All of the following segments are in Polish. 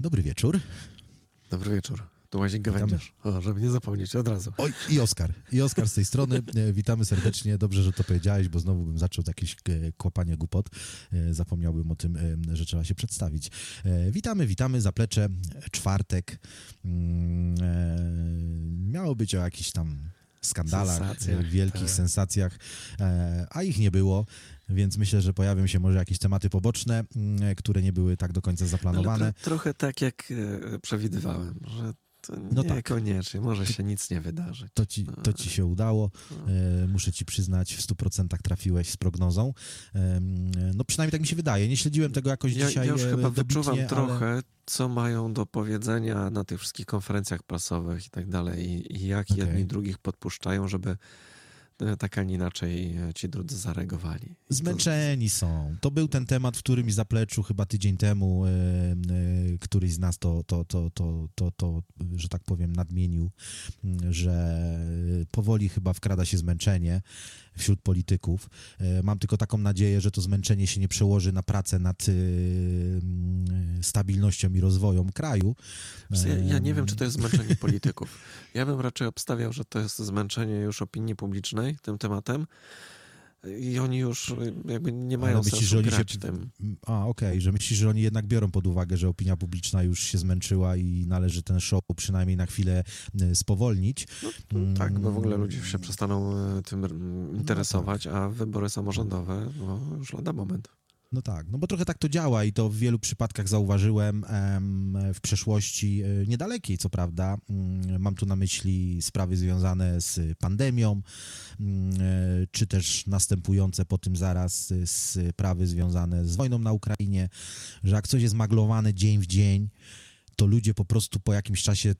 Dobry wieczór. Dobry wieczór. Tu Łaziek Gawędziarz. O, żeby nie zapomnieć od razu. Oj, i Oskar. I Oskar z tej strony. E, Witamy serdecznie. Dobrze, że to powiedziałeś, bo znowu bym zaczął jakieś e, kłapanie głupot. E, Zapomniałbym o tym, że trzeba się przedstawić. Witamy, witamy. Zaplecze. Czwartek. Mm, Miało być o jakichś tam skandalach, Sensacjach, e, wielkich tak. sensacjach, a ich nie było. Więc myślę, że pojawią się może jakieś tematy poboczne, mm, które nie były tak do końca Ale zaplanowane. tro, trochę tak, jak e, przewidywałem, że to No nie tak. koniecznie, może się nic nie wydarzyć. To ci, to ci się udało. No. E, muszę ci przyznać, w 100% trafiłeś z prognozą. No przynajmniej tak mi się wydaje. Nie śledziłem tego jakoś Ja, dzisiaj ja już e, chyba dobitnie, wyczuwam ale- trochę, co mają do powiedzenia na tych wszystkich konferencjach prasowych i tak dalej, i- i jak Okej. jedni drugich podpuszczają, żeby tak, a nie inaczej e, ci drudzy zareagowali. Zmęczeni są. To był ten temat, w którym i zapleczu chyba tydzień temu e, e, któryś z nas to, to, to, to, to, to, że tak powiem, nadmienił, że powoli chyba wkrada się zmęczenie wśród polityków. E, Mam tylko taką nadzieję, że to zmęczenie się nie przełoży na pracę nad e, m, stabilnością i rozwojem kraju. Ja, ja nie Em, wiem, czy to jest zmęczenie polityków. Ja bym raczej obstawiał, że to jest zmęczenie już opinii publicznej tym tematem i oni już y, jakby nie mają Ale myślisz, sensu że oni się- grać tym. A, okej, że myślisz, że oni jednak biorą pod uwagę, że opinia publiczna już się zmęczyła i należy ten show przynajmniej na chwilę e, spowolnić. No, tak, bo w ogóle Mm. ludzie się przestaną y, tym mm, interesować, a wybory samorządowe no, już lada moment. No tak, no bo trochę tak to działa i to w wielu przypadkach zauważyłem em, w przeszłości e, niedalekiej, co prawda. Mm, Mam tu na myśli sprawy związane z pandemią, mm, e, czy też następujące po tym zaraz e, sprawy związane z wojną na Ukrainie, że jak coś jest maglowane dzień w dzień, to ludzie po prostu po jakimś czasie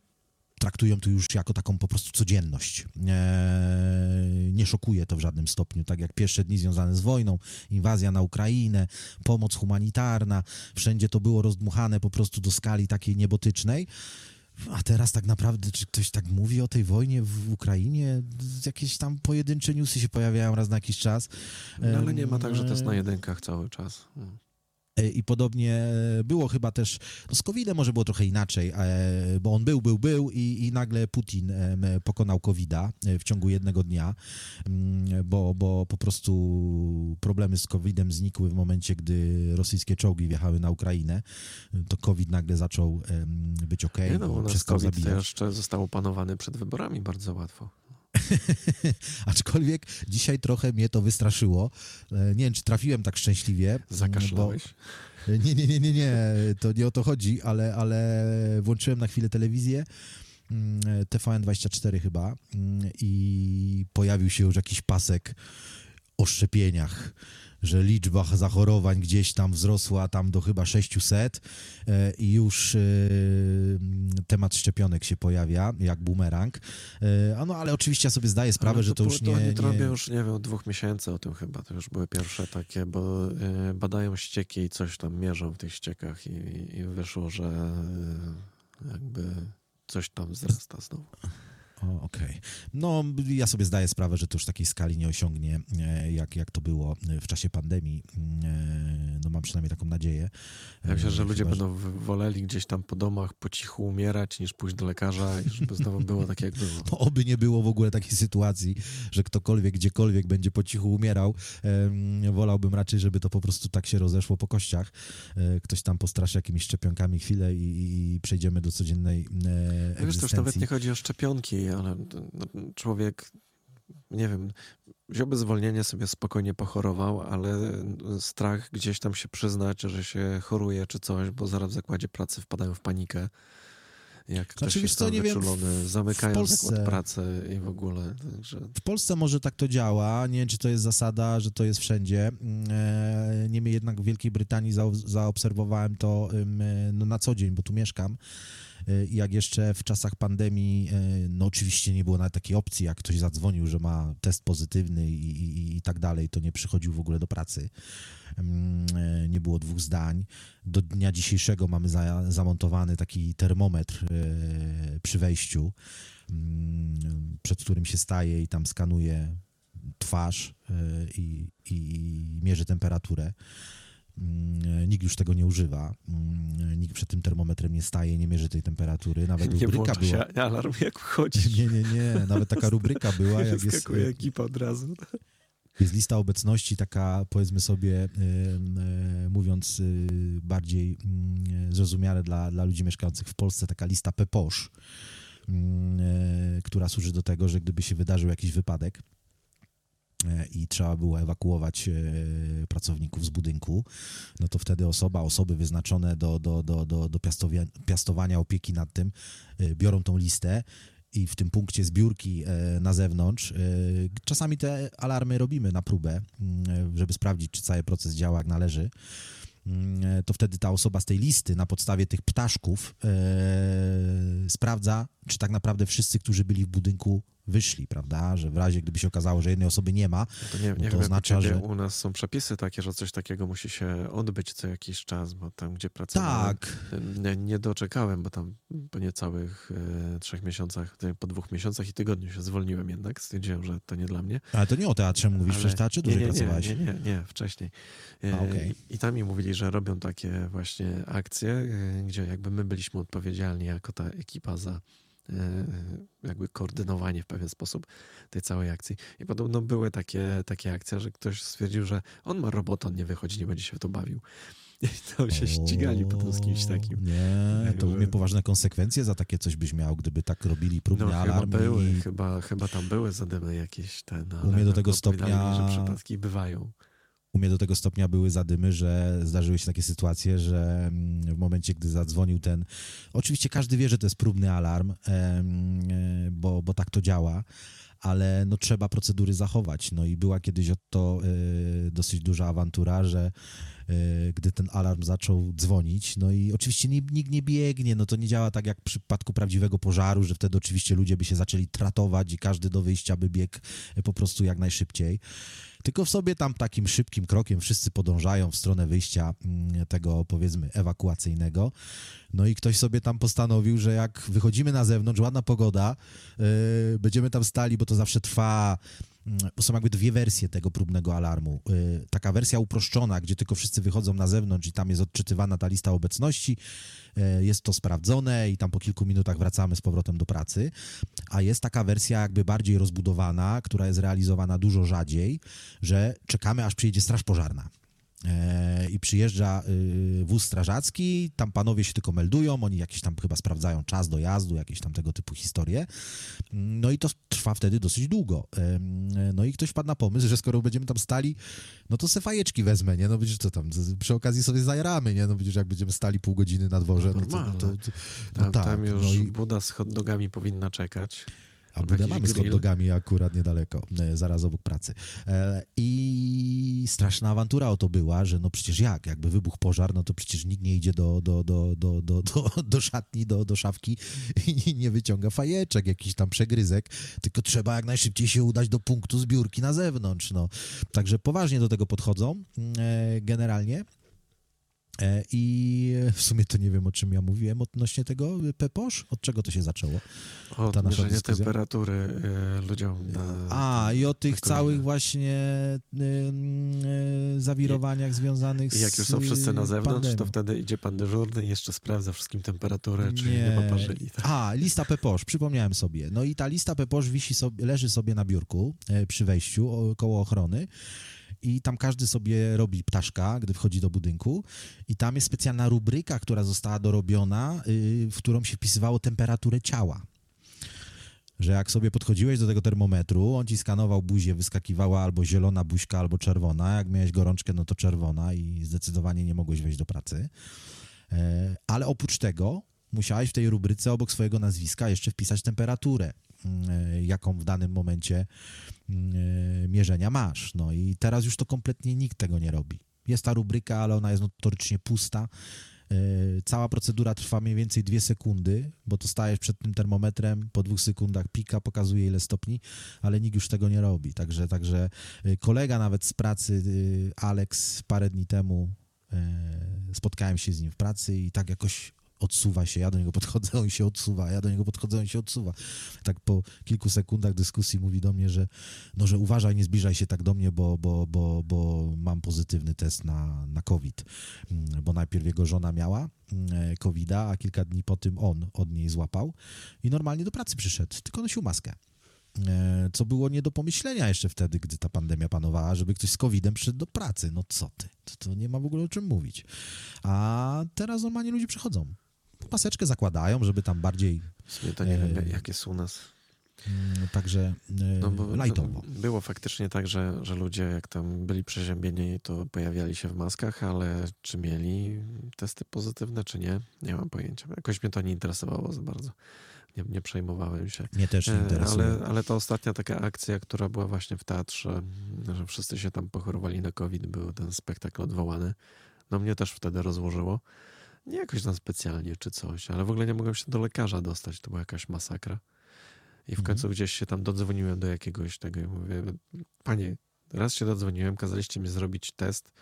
traktują to już jako taką po prostu codzienność. Eee, nie szokuje to w żadnym stopniu, tak jak pierwsze dni związane z wojną, inwazja na Ukrainę, pomoc humanitarna, wszędzie to było rozdmuchane po prostu do skali takiej niebotycznej. A teraz tak naprawdę, czy ktoś tak mówi o tej wojnie w Ukrainie? Jakieś tam pojedyncze newsy się pojawiają raz na jakiś czas. No, ale nie ma tak, że to jest na Eee, jedynkach cały czas. E, I podobnie było chyba też, no z COVID-em może było trochę inaczej, e, bo on był, był, był i, i nagle Putin pokonał COVID-a e, w ciągu jednego dnia, mm, bo, bo po prostu problemy z COVID-em znikły w momencie, gdy rosyjskie czołgi wjechały na Ukrainę. To COVID nagle zaczął być ok, Nie no, bo u nas przestał COVID to zabijać. jeszcze został opanowany przed wyborami bardzo łatwo. Aczkolwiek dzisiaj trochę mnie to wystraszyło. E, Nie wiem, czy trafiłem tak szczęśliwie. mm, bo- Zakaszlałeś? Nie, nie, nie, nie, nie, to nie o to chodzi, ale, ale włączyłem na chwilę telewizję, mm, TVN24 chyba mm, i pojawił się już jakiś pasek o szczepieniach, że liczba zachorowań gdzieś tam wzrosła tam do chyba 600 e, i już e, temat szczepionek się pojawia, jak bumerang. E, no ale oczywiście ja sobie zdaję sprawę, Ale że to już to nie... Oni to robią nie... już, nie wiem, od dwóch miesięcy o tym chyba. To już były pierwsze takie, bo badają ścieki i coś tam mierzą w tych ściekach i, i wyszło, że jakby coś tam wzrasta znowu. O, okej. No, ja sobie zdaję sprawę, że to już takiej skali nie osiągnie, e, jak, jak to było e, w czasie pandemii. E, No, mam przynajmniej taką nadzieję. Ja myślę, że E, ludzie chyba, będą woleli gdzieś tam po domach po cichu umierać, niż pójść do lekarza i żeby znowu było tak, jak było. No, oby nie było w ogóle takiej sytuacji, że ktokolwiek, gdziekolwiek będzie po cichu umierał. Wolałbym raczej, żeby to po prostu tak się rozeszło po kościach. Ktoś tam postraszy jakimiś szczepionkami chwilę i, i przejdziemy do codziennej e, No Wiesz, to już nawet egzystencji. nie chodzi o szczepionki, ale no, człowiek, nie wiem, wziąłby zwolnienie, sobie spokojnie pochorował, ale strach gdzieś tam się przyznać, że się choruje czy coś, bo zaraz w zakładzie pracy wpadają w panikę. Jak ktoś Znaczy, jest tam nie wiem, w- zamykają w Polsce- zakład pracy i w ogóle. Także W Polsce może tak to działa. Nie wiem, czy to jest zasada, że to jest wszędzie. E, Niemniej jednak w Wielkiej Brytanii za, zaobserwowałem to e, no, na co dzień, bo tu mieszkam. E, jak jeszcze w czasach pandemii, e, no oczywiście nie było nawet takiej opcji, jak ktoś zadzwonił, że ma test pozytywny i, i, i tak dalej, to nie przychodził w ogóle do pracy. Em, e, Nie było dwóch zdań. Do dnia dzisiejszego mamy za, zamontowany taki termometr przy wejściu mm, przed którym się staje i tam skanuje twarz i, i mierzy temperaturę. Mm, Nikt już tego nie używa. Mm, Nikt przed tym termometrem nie staje, nie mierzy tej temperatury. Nawet Nie rubryka była. się alarm, jak wchodzisz. Nie, nie, nie. Nawet taka rubryka była, jak jest, Wyskakuje ekipa od razu. jest lista obecności, taka powiedzmy sobie, y, y, mówiąc bardziej y, zrozumiale dla, dla ludzi mieszkających w Polsce, taka lista PEPOSZ, która służy do tego, że gdyby się wydarzył jakiś wypadek, i trzeba było ewakuować y, pracowników z budynku, no to wtedy osoba, osoby wyznaczone do, do, do, do, do piastowania opieki nad tym y, biorą tą listę i w tym punkcie zbiórki e, na zewnątrz. e, Czasami te alarmy robimy na próbę, mm, żeby sprawdzić, czy cały proces działa jak należy. Mm, e, To wtedy ta osoba z tej listy na podstawie tych ptaszków e, sprawdza, czy tak naprawdę wszyscy, którzy byli w budynku, wyszli, prawda? Że w razie, gdyby się okazało, że jednej osoby nie ma, To nie, nie No to wiem, jak oznacza, że- u nas są przepisy takie, że coś takiego musi się odbyć co jakiś czas, bo tam, gdzie pracowałem, tak, nie, nie doczekałem, bo tam po niecałych e, trzech miesiącach, to po dwóch miesiącach i tygodniu się zwolniłem jednak, stwierdziłem, że to nie dla mnie. ale to nie o teatrze mówisz, Ale- przecież teatrze nie, dłużej nie, nie, pracowałeś. nie, nie, nie, wcześniej. E, A, okej. I tam mi mówili, że robią takie właśnie akcje, e, gdzie jakby my byliśmy odpowiedzialni jako ta ekipa za jakby koordynowanie w pewien sposób tej całej akcji. I podobno były takie, takie akcje, że ktoś stwierdził, że on ma robotę, on nie wychodzi, nie będzie się w to bawił. I to się ścigali potem z kimś O, takim. Nie, to umie poważne konsekwencje za takie coś byś miał, gdyby tak robili próbny No chyba alarm były, i chyba, chyba tam były zadymy jakieś te, no, U mnie ale do no, tego mi, stopnia- że przypadki bywają. U mnie do tego stopnia były zadymy, że zdarzyły się takie sytuacje, że mm, w momencie, gdy zadzwonił ten. Oczywiście każdy wie, że to jest próbny alarm, e, bo, bo tak to działa, ale no, trzeba procedury zachować. No i była kiedyś o to e, dosyć duża awantura, że gdy ten alarm zaczął dzwonić, no i oczywiście nikt nie biegnie, no to nie działa tak jak w przypadku prawdziwego pożaru, że wtedy oczywiście ludzie by się zaczęli tratować i każdy do wyjścia by biegł e, po prostu jak najszybciej. Tylko w sobie tam takim szybkim krokiem wszyscy podążają w stronę wyjścia mm, tego powiedzmy ewakuacyjnego. No i ktoś sobie tam postanowił, że jak wychodzimy na zewnątrz, ładna pogoda, yy, będziemy tam stali, bo to zawsze trwa. Mm, Bo są jakby dwie wersje tego próbnego alarmu. Yy, taka wersja uproszczona, gdzie tylko wszyscy wychodzą na zewnątrz i tam jest odczytywana ta lista obecności. Yy, Jest to sprawdzone i tam po kilku minutach wracamy z powrotem do pracy. A jest taka wersja jakby bardziej rozbudowana, która jest realizowana dużo rzadziej, że czekamy aż przyjedzie straż pożarna. E, I przyjeżdża y, wóz strażacki, tam panowie się tylko meldują, oni jakieś tam chyba sprawdzają czas dojazdu, jakieś tam tego typu historie. No i to trwa wtedy dosyć długo. No i ktoś wpadł na pomysł, że skoro będziemy tam stali, no to se fajeczki wezmę, nie? No widzisz, co tam, przy okazji sobie zajaramy, nie? No widzisz, jak będziemy stali pół godziny na dworze, no to, no to, to no Tam, tak, tam już no i- Buda z hot dogami powinna czekać. A jakiś mamy z hot grill. dogami akurat niedaleko, e, zaraz obok pracy. E, I straszna awantura o to była, że no przecież jak, jakby wybuchł pożar, no to przecież nikt nie idzie do, do, do, do, do, do, do szatni, do, do szafki i nie wyciąga fajeczek, jakiś tam przegryzek, tylko trzeba jak najszybciej się udać do punktu zbiórki na zewnątrz. No. Także poważnie do tego podchodzą e, generalnie. E, I w sumie to nie wiem, o czym ja mówiłem odnośnie tego Peposz. Od czego to się zaczęło? O Ta nasza obniżenie dyskusja? temperatury y, ludziom na... A, i o tych całych właśnie y, y, zawirowaniach związanych z I jak już są wszyscy na zewnątrz, pandemią. to wtedy idzie pan dyżurny i jeszcze sprawdza wszystkim temperaturę, czy nie, nie poparzyli. Tak? A, lista Peposz, przypomniałem sobie. No i ta lista Peposz wisi sobie, leży sobie na biurku e, przy wejściu koło ochrony i tam każdy sobie robi ptaszka, gdy wchodzi do budynku i tam jest specjalna rubryka, która została dorobiona, y, w którą się wpisywało temperaturę ciała. Że jak sobie podchodziłeś do tego termometru, on ci skanował buzię, wyskakiwała albo zielona buźka, albo czerwona. Jak miałeś gorączkę, no to czerwona i zdecydowanie nie mogłeś wejść do pracy. E, Ale oprócz tego musiałeś w tej rubryce obok swojego nazwiska jeszcze wpisać temperaturę, mm, e, jaką w danym momencie mierzenia masz. No i teraz już to kompletnie nikt tego nie robi. Jest ta rubryka, ale ona jest notorycznie pusta. E, Cała procedura trwa mniej więcej dwie sekundy, bo to stajesz przed tym termometrem, po dwóch sekundach pika, pokazuje ile stopni, ale nikt już tego nie robi. Także, także e, kolega nawet z pracy, e, Alex, parę dni temu e, spotkałem się z nim w pracy i tak jakoś odsuwa się, ja do niego podchodzę, on się odsuwa, ja do niego podchodzę, on się odsuwa. Tak po kilku sekundach dyskusji mówi do mnie, że no, że uważaj, nie zbliżaj się tak do mnie, bo, bo, bo, bo mam pozytywny test na, na COVID. Mm, bo najpierw jego żona miała mm, COVID-a, a kilka dni po tym on od niej złapał i normalnie do pracy przyszedł, tylko nosił maskę. E, co było nie do pomyślenia jeszcze wtedy, gdy ta pandemia panowała, żeby ktoś z COVID-em przyszedł do pracy. No co ty? To, to nie ma w ogóle o czym mówić. A teraz normalnie ludzie przychodzą. Paseczkę zakładają, żeby tam bardziej. W sumie to nie e... wiem, jak jest u nas. Mm, także e, no bo lajtowo. Było faktycznie tak, że, że ludzie jak tam byli przeziębieni, to pojawiali się w maskach, ale czy mieli testy pozytywne, czy nie, nie mam pojęcia. Jakoś mnie to nie interesowało za bardzo nie, nie przejmowałem się. Mnie też nie e, interesuje. Ale, ale to ostatnia taka akcja, która była właśnie w teatrze, że wszyscy się tam pochorowali na COVID, był ten spektakl odwołany. No mnie też wtedy rozłożyło. Nie jakoś tam specjalnie czy coś, ale w ogóle nie mogłem się do lekarza dostać. To była jakaś masakra. I w mhm. końcu gdzieś się tam dodzwoniłem do jakiegoś tego i mówię, panie, raz się dodzwoniłem, kazaliście mi zrobić test,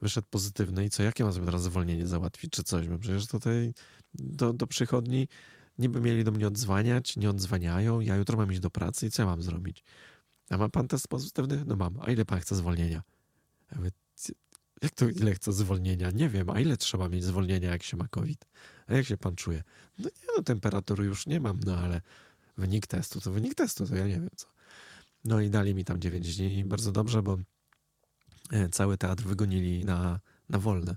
wyszedł pozytywny i co, jakie mam sobie teraz zwolnienie załatwić czy coś? Bo przecież tutaj do, do przychodni niby mieli do mnie odzwaniać, nie odzwaniają, ja jutro mam iść do pracy i co ja mam zrobić? A ma pan test pozytywny? No mam. A ile pan chce zwolnienia? Ja mówię, jak to ile chce zwolnienia? Nie wiem. A ile trzeba mieć zwolnienia, jak się ma COVID? A jak się pan czuje? No nie, no temperatury już nie mam, no ale wynik testu to wynik testu, to ja nie wiem co. No i dali mi tam 9 dni i bardzo dobrze, bo e, cały teatr wygonili na, na wolne.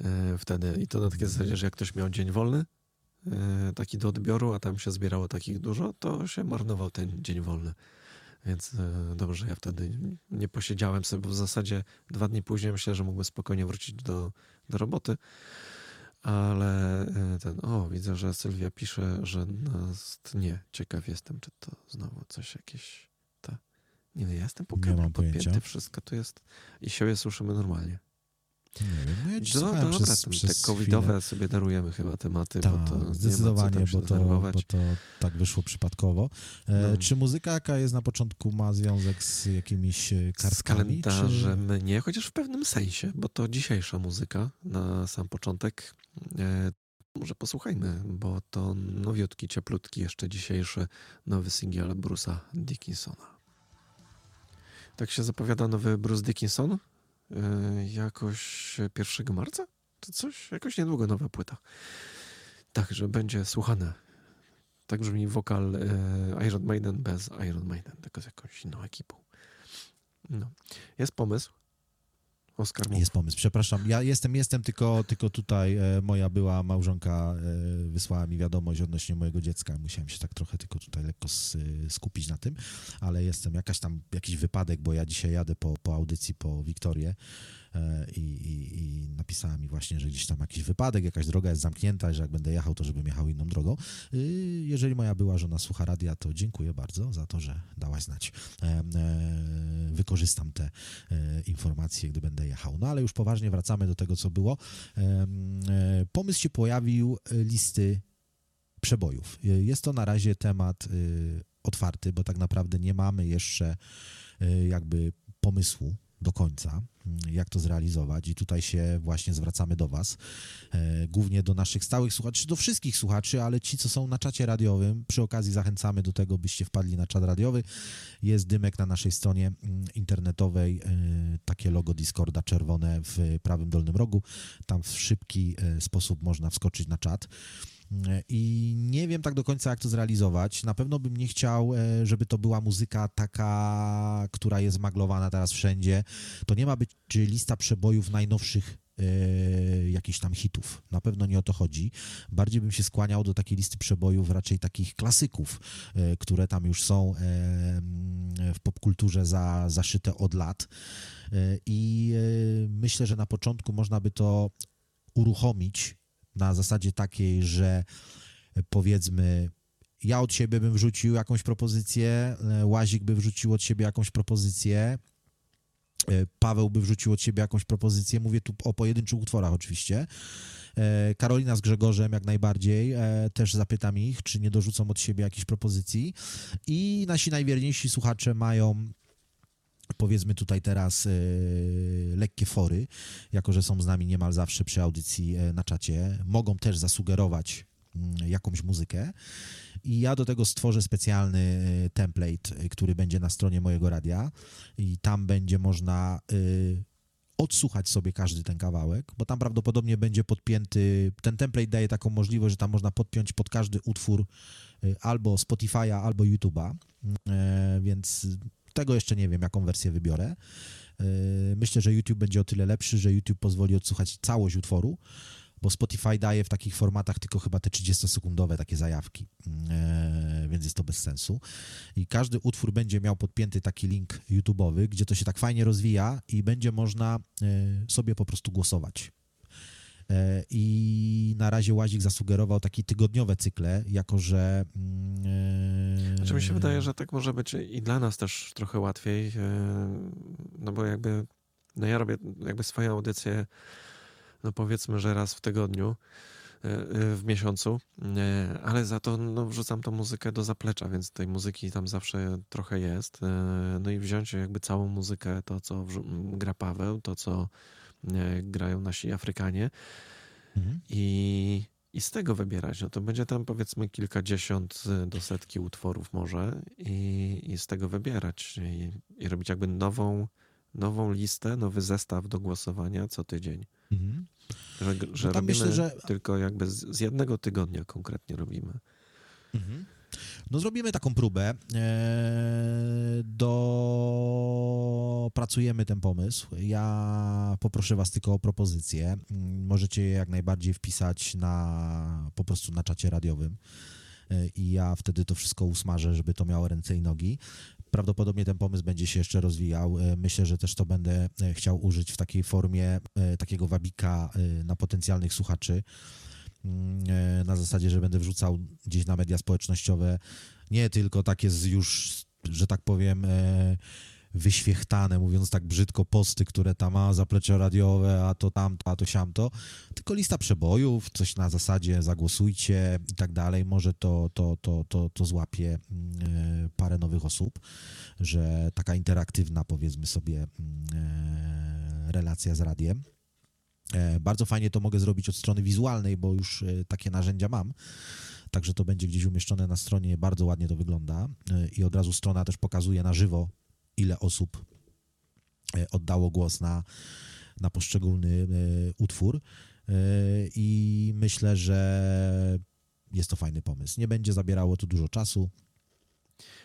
E, wtedy i to na takie zasadzie, że jak ktoś miał dzień wolny, E, taki do odbioru, a tam się zbierało takich dużo, to się marnował ten dzień wolny. Więc e, dobrze, ja wtedy nie posiedziałem sobie, bo w zasadzie dwa dni później myślę, że mógłbym spokojnie wrócić do, do roboty. Ale e, ten, o, widzę, że Sylwia pisze, że nas nie. Ciekaw jestem, czy to znowu coś jakieś. Ta... Nie no, ja jestem pokapany, podpięty, wszystko tu jest. I siebie słyszymy normalnie. Nie wiem, no ja ci no, dobra, przez, te przez covidowe chwilę. sobie darujemy chyba tematy, Ta, bo to tak, zdecydowanie, bo to, bo to tak wyszło przypadkowo. E, no. Czy muzyka jaka jest na początku ma związek z jakimiś e, kartkami? Z kalendarzem czy... nie, chociaż w pewnym sensie, bo to dzisiejsza muzyka na sam początek. E, może posłuchajmy, bo to nowiutki, cieplutki, jeszcze dzisiejszy nowy singiel Bruce'a Dickinsona. Tak się zapowiada nowy Bruce Dickinson, jakoś 1 marca? To coś? Jakoś niedługo nowa płyta. Także będzie słuchane. Tak brzmi wokal e, Iron Maiden bez Iron Maiden, tylko z jakąś inną ekipą. No. Jest pomysł, Oskar Jest pomysł, przepraszam. Ja jestem, jestem, tylko, tylko tutaj e, moja była małżonka e, wysłała mi wiadomość odnośnie mojego dziecka. Musiałem się tak trochę tylko tutaj lekko s, skupić na tym, ale jestem jakaś tam, jakiś wypadek, bo ja dzisiaj jadę po, po audycji po Wiktorię E, i, i, i napisała mi właśnie, że gdzieś tam jakiś wypadek, jakaś droga jest zamknięta, że jak będę jechał, to żebym jechał inną drogą. Y, jeżeli moja była żona słucha radia, to dziękuję bardzo za to, że dałaś znać. E, e, wykorzystam te informacje, gdy będę jechał. No ale już poważnie wracamy do tego, co było. Pomysł się pojawił listy przebojów. Jest to na razie temat otwarty, bo tak naprawdę nie mamy jeszcze jakby pomysłu do końca, mm, jak to zrealizować. I tutaj się właśnie zwracamy do Was, e, głównie do naszych stałych słuchaczy, do wszystkich słuchaczy, ale ci, co są na czacie radiowym, przy okazji zachęcamy do tego, byście wpadli na czat radiowy. Jest dymek na naszej stronie mm, internetowej, e, takie logo Discorda czerwone w prawym dolnym rogu. Tam w szybki e, sposób można wskoczyć na czat. I nie wiem tak do końca, jak to zrealizować. Na pewno bym nie chciał, e, żeby to była muzyka taka, która jest maglowana teraz wszędzie. To nie ma być lista przebojów najnowszych e, jakichś tam hitów. Na pewno nie o to chodzi. Bardziej bym się skłaniał do takiej listy przebojów, raczej takich klasyków, e, które tam już są w popkulturze za, zaszyte od lat. I myślę, że na początku można by to uruchomić na zasadzie takiej, że e, powiedzmy ja od siebie bym wrzucił jakąś propozycję, e, Łazik by wrzucił od siebie jakąś propozycję, e, Paweł by wrzucił od siebie jakąś propozycję, mówię tu o pojedynczych utworach oczywiście, Karolina z Grzegorzem jak najbardziej, też zapytam ich, czy nie dorzucą od siebie jakichś propozycji i nasi najwierniejsi słuchacze mają powiedzmy tutaj teraz e, lekkie fory, jako że są z nami niemal zawsze przy audycji e, na czacie, mogą też zasugerować mm, jakąś muzykę. I ja do tego stworzę specjalny e, template, który będzie na stronie mojego radia i tam będzie można odsłuchać sobie każdy ten kawałek, bo tam prawdopodobnie będzie podpięty, ten template daje taką możliwość, że tam można podpiąć pod każdy utwór albo Spotify'a, albo YouTube'a, więc tego jeszcze nie wiem, jaką wersję wybiorę. E, Myślę, że YouTube będzie o tyle lepszy, że YouTube pozwoli odsłuchać całość utworu, bo Spotify daje w takich formatach tylko chyba te 30-sekundowe takie zajawki, e, więc jest to bez sensu. I każdy utwór będzie miał podpięty taki link YouTube'owy, gdzie to się tak fajnie rozwija i będzie można e, sobie po prostu głosować. E, I na razie Łazik zasugerował takie tygodniowe cykle, jako że. mm, e, Znaczy mi się wydaje, że tak może być i dla nas też trochę łatwiej, e, no bo jakby, no ja robię jakby swoje audycje, no powiedzmy, że raz w tygodniu, w miesiącu, ale za to no, wrzucam tą muzykę do zaplecza, więc tej muzyki tam zawsze trochę jest. No i wziąć jakby całą muzykę, to co gra Paweł, to co grają nasi Afrykanie, Mhm. i, i z tego wybierać. No to będzie tam powiedzmy kilkadziesiąt y, do setki utworów może i, i z tego wybierać i, i robić jakby nową, nową listę, nowy zestaw do głosowania co tydzień. Mhm. Że, że No robimy myślę, że- tylko jakby z, z jednego tygodnia konkretnie robimy. Mhm. No zrobimy taką próbę. Eee, Dopracujemy ten pomysł. Ja poproszę was tylko o propozycje. Mm, Możecie je jak najbardziej wpisać na po prostu na czacie radiowym. Eee, I ja wtedy to wszystko usmażę, żeby to miało ręce i nogi. Prawdopodobnie ten pomysł będzie się jeszcze rozwijał. Eee, Myślę, że też to będę e, chciał użyć w takiej formie e, takiego wabika e, na potencjalnych słuchaczy e, na zasadzie, że będę wrzucał gdzieś na media społecznościowe nie tylko takie z już, że tak powiem, e, wyświechtane, mówiąc tak brzydko, posty, które tam ma zaplecze radiowe, a to tamto, a to siamto, tylko lista przebojów, coś na zasadzie zagłosujcie i tak dalej. Może to, to, to, to, to złapie mm, e, parę nowych osób, że taka interaktywna, powiedzmy sobie, mm, e, relacja z radiem. E, Bardzo fajnie to mogę zrobić od strony wizualnej, bo już e, takie narzędzia mam. Także to będzie gdzieś umieszczone na stronie, bardzo ładnie to wygląda e, i od razu strona też pokazuje na żywo, ile osób oddało głos na, na poszczególny utwór. I myślę, że jest to fajny pomysł. Nie będzie zabierało to dużo czasu.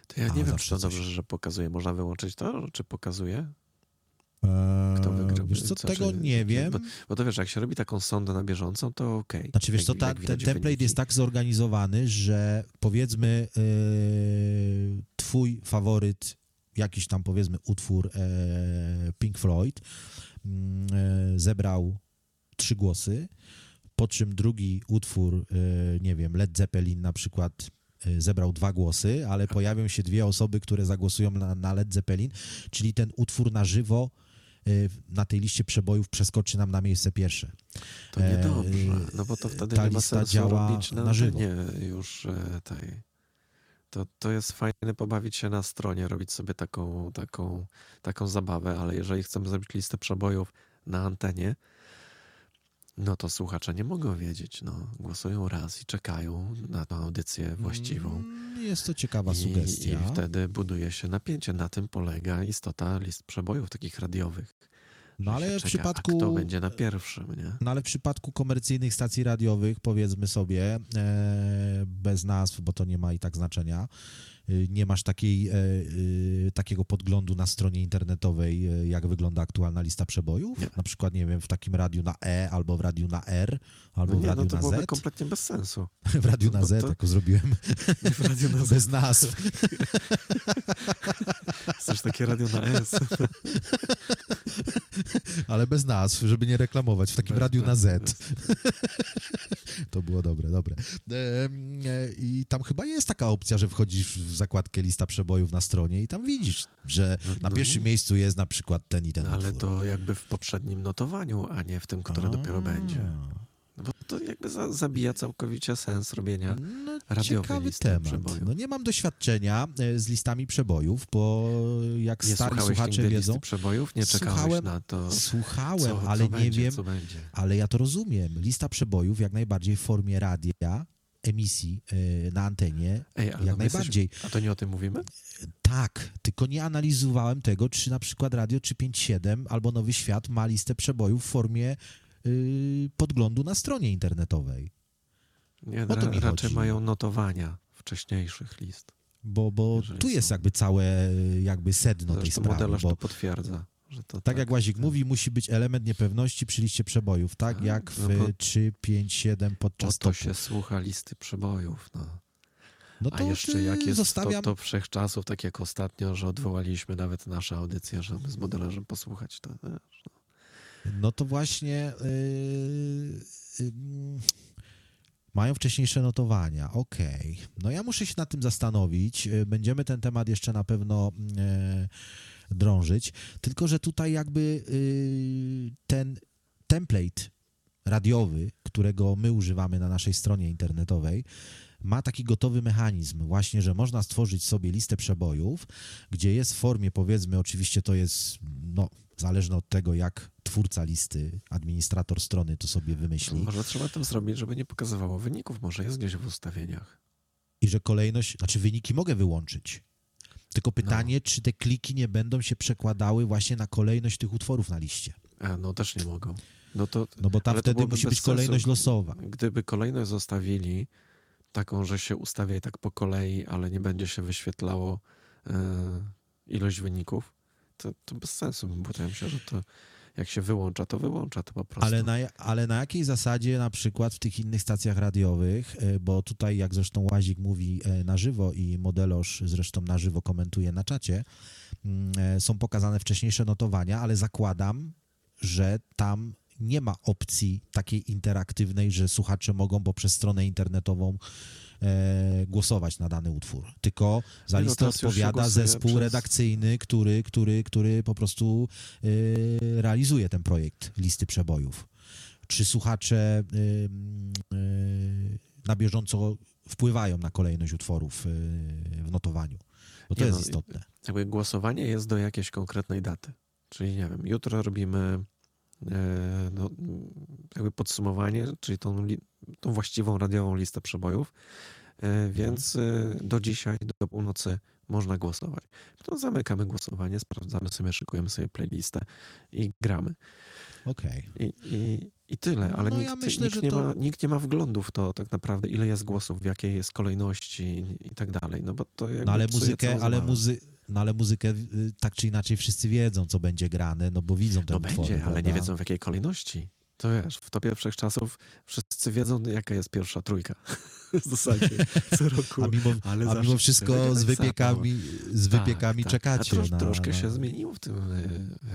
To ja A, nie wiem, czy to dobrze, że pokazuje. Można wyłączyć to, czy pokazuje? E, Kto wygrał? Wiesz co, Co, tego czy- nie wiem. Bo, bo to wiesz, jak się robi taką sondę na bieżącą, to okej. Znaczy wiesz co, ta, ten template wyniki. jest tak zorganizowany, że powiedzmy yy, twój faworyt, jakiś tam powiedzmy utwór e, Pink Floyd mm, zebrał trzy głosy, po czym drugi utwór, nie wiem, Led Zeppelin na przykład e, zebrał dwa głosy, ale pojawią się dwie osoby, które zagłosują na, na Led Zeppelin, czyli ten utwór na żywo na tej liście przebojów przeskoczy nam na miejsce pierwsze. To niedobrze, e, no bo to wtedy ta nie ma sensu działa robić na, na żywo. Nie, już e, tej. To, to jest fajne pobawić się na stronie, robić sobie taką, taką, taką zabawę, ale jeżeli chcemy zrobić listę przebojów na antenie, no to słuchacze nie mogą wiedzieć. No, głosują raz i czekają na tą audycję właściwą. Mm, Jest to ciekawa I, sugestia. I wtedy buduje się napięcie. Na tym polega istota list przebojów takich radiowych. No ale w przypadku A kto będzie na pierwszym, nie? No ale w przypadku komercyjnych stacji radiowych, powiedzmy sobie, e, bez nazw, bo to nie ma i tak znaczenia, nie masz takiej, e, e, takiego podglądu na stronie internetowej, e, jak wygląda aktualna lista przebojów. Nie. Na przykład, nie wiem, w takim radiu na E, albo w radiu na R, albo No w nie, radiu no to na byłoby Z. kompletnie bez sensu. W radiu na Z, to- jako zrobiłem, W radiu na bez nazw. Chcesz takie radio na S. Ale bez nazw, żeby nie reklamować. W takim Bez- radiu na Z. bez. To było dobre, dobre. E, I tam chyba jest taka opcja, że wchodzisz w zakładkę lista przebojów na stronie i tam widzisz, że na no. pierwszym miejscu jest na przykład ten i ten No, ale utwór. to jakby w poprzednim notowaniu, a nie w tym, które dopiero A, będzie. No Bo to jakby za, zabija całkowicie sens robienia No, radiowej ciekawy listy temat. No nie mam doświadczenia e, z listami przebojów, bo jak Nie stali słuchacze wiedzą, przebojów? Nie czekałeś Słuchałem- na to, słuchałem, co, ale co nie będzie, wiem, ale ja to rozumiem. Lista przebojów jak najbardziej w formie radia, emisji e, na antenie, Ej, jak no najbardziej. A to nie o tym mówimy? Tak, tylko nie analizowałem tego, czy na przykład Radio 357 albo Nowy Świat ma listę przebojów w formie y, podglądu na stronie internetowej. Nie, O to mi raczej chodzi. mają notowania wcześniejszych list. Bo, bo Jeżeli tu jest są. jakby całe jakby sedno tej Zresztą sprawy. modelarz Bo, to potwierdza, to tak jak Łazik mówi, musi być element niepewności przy liście przebojów, tak Tak, jak w no bo- 3, 5, 7 O podczas to topu. się słucha listy przebojów, no. No A to jeszcze jak jest zostawiam... to, to wszechczasów, tak jak ostatnio, że odwołaliśmy nawet nasze audycje, żeby z modelarzem posłuchać, to no. No to właśnie yy, yy, mają wcześniejsze notowania. Okej. No ja muszę się nad tym zastanowić. Yy, Będziemy ten temat jeszcze na pewno yy, drążyć. Tylko, że tutaj jakby yy, ten template radiowy, którego my używamy na naszej stronie internetowej, ma taki gotowy mechanizm, właśnie, że można stworzyć sobie listę przebojów, gdzie jest w formie, powiedzmy, oczywiście to jest, no, zależne od tego, jak twórca listy, administrator strony to sobie wymyśli, Może trzeba to zrobić, żeby nie pokazywało wyników, może jest gdzieś w ustawieniach. i że kolejność, znaczy wyniki mogę wyłączyć. Tylko No. pytanie, czy te kliki nie będą się przekładały właśnie na kolejność tych utworów na liście. A, no też nie mogą. No to No bo tam wtedy musi być kolejność sensu. losowa. gdyby kolejność zostawili taką, że się ustawia i tak po kolei, ale nie będzie się wyświetlało e, ilość wyników, to, to bez sensu bo ja myślę, że to jak się wyłącza, to wyłącza to po prostu. Ale na, ale na jakiej zasadzie na przykład w tych innych stacjach radiowych, e, bo tutaj jak zresztą Łazik mówi e, na żywo i modeloż zresztą na żywo komentuje na czacie, mm, e, są pokazane wcześniejsze notowania, ale zakładam, że tam nie ma opcji takiej interaktywnej, że słuchacze mogą poprzez stronę internetową głosować na dany utwór. Tylko za no, listę odpowiada zespół przez- redakcyjny, który, który, który po prostu e, realizuje ten projekt listy przebojów. Czy słuchacze y, na bieżąco wpływają na kolejność utworów w notowaniu? Bo to Nie jest no, istotne. Jakby głosowanie jest do jakiejś konkretnej daty. Czyli nie wiem, jutro robimy e, no, jakby podsumowanie, czyli tą, tą właściwą radiową listę przebojów, e, więc e, do dzisiaj, do północy można głosować. Potem zamykamy głosowanie, sprawdzamy sobie, szykujemy sobie playlistę i gramy. Okej. I, i, i tyle, ale No, nikt, ja myślę, nikt, nie to- ma, nikt nie ma wglądu w to tak naprawdę, ile jest głosów, w jakiej jest kolejności i, i tak dalej. No bo to jakby No ale muzykę, ale muzy, no ale muzykę y, tak czy inaczej wszyscy wiedzą, co będzie grane, no bo widzą te No utwory, będzie, ale nie wiedzą w jakiej kolejności. To wiesz, w topie wszechczasów wszyscy wiedzą, jaka jest pierwsza trójka. w zasadzie co roku. A mimo, ale a mimo wszystko tak z samo. wypiekami, z Tak, wypiekami tak. czekacie A trosz, na, troszkę na, się zmieniło w tym,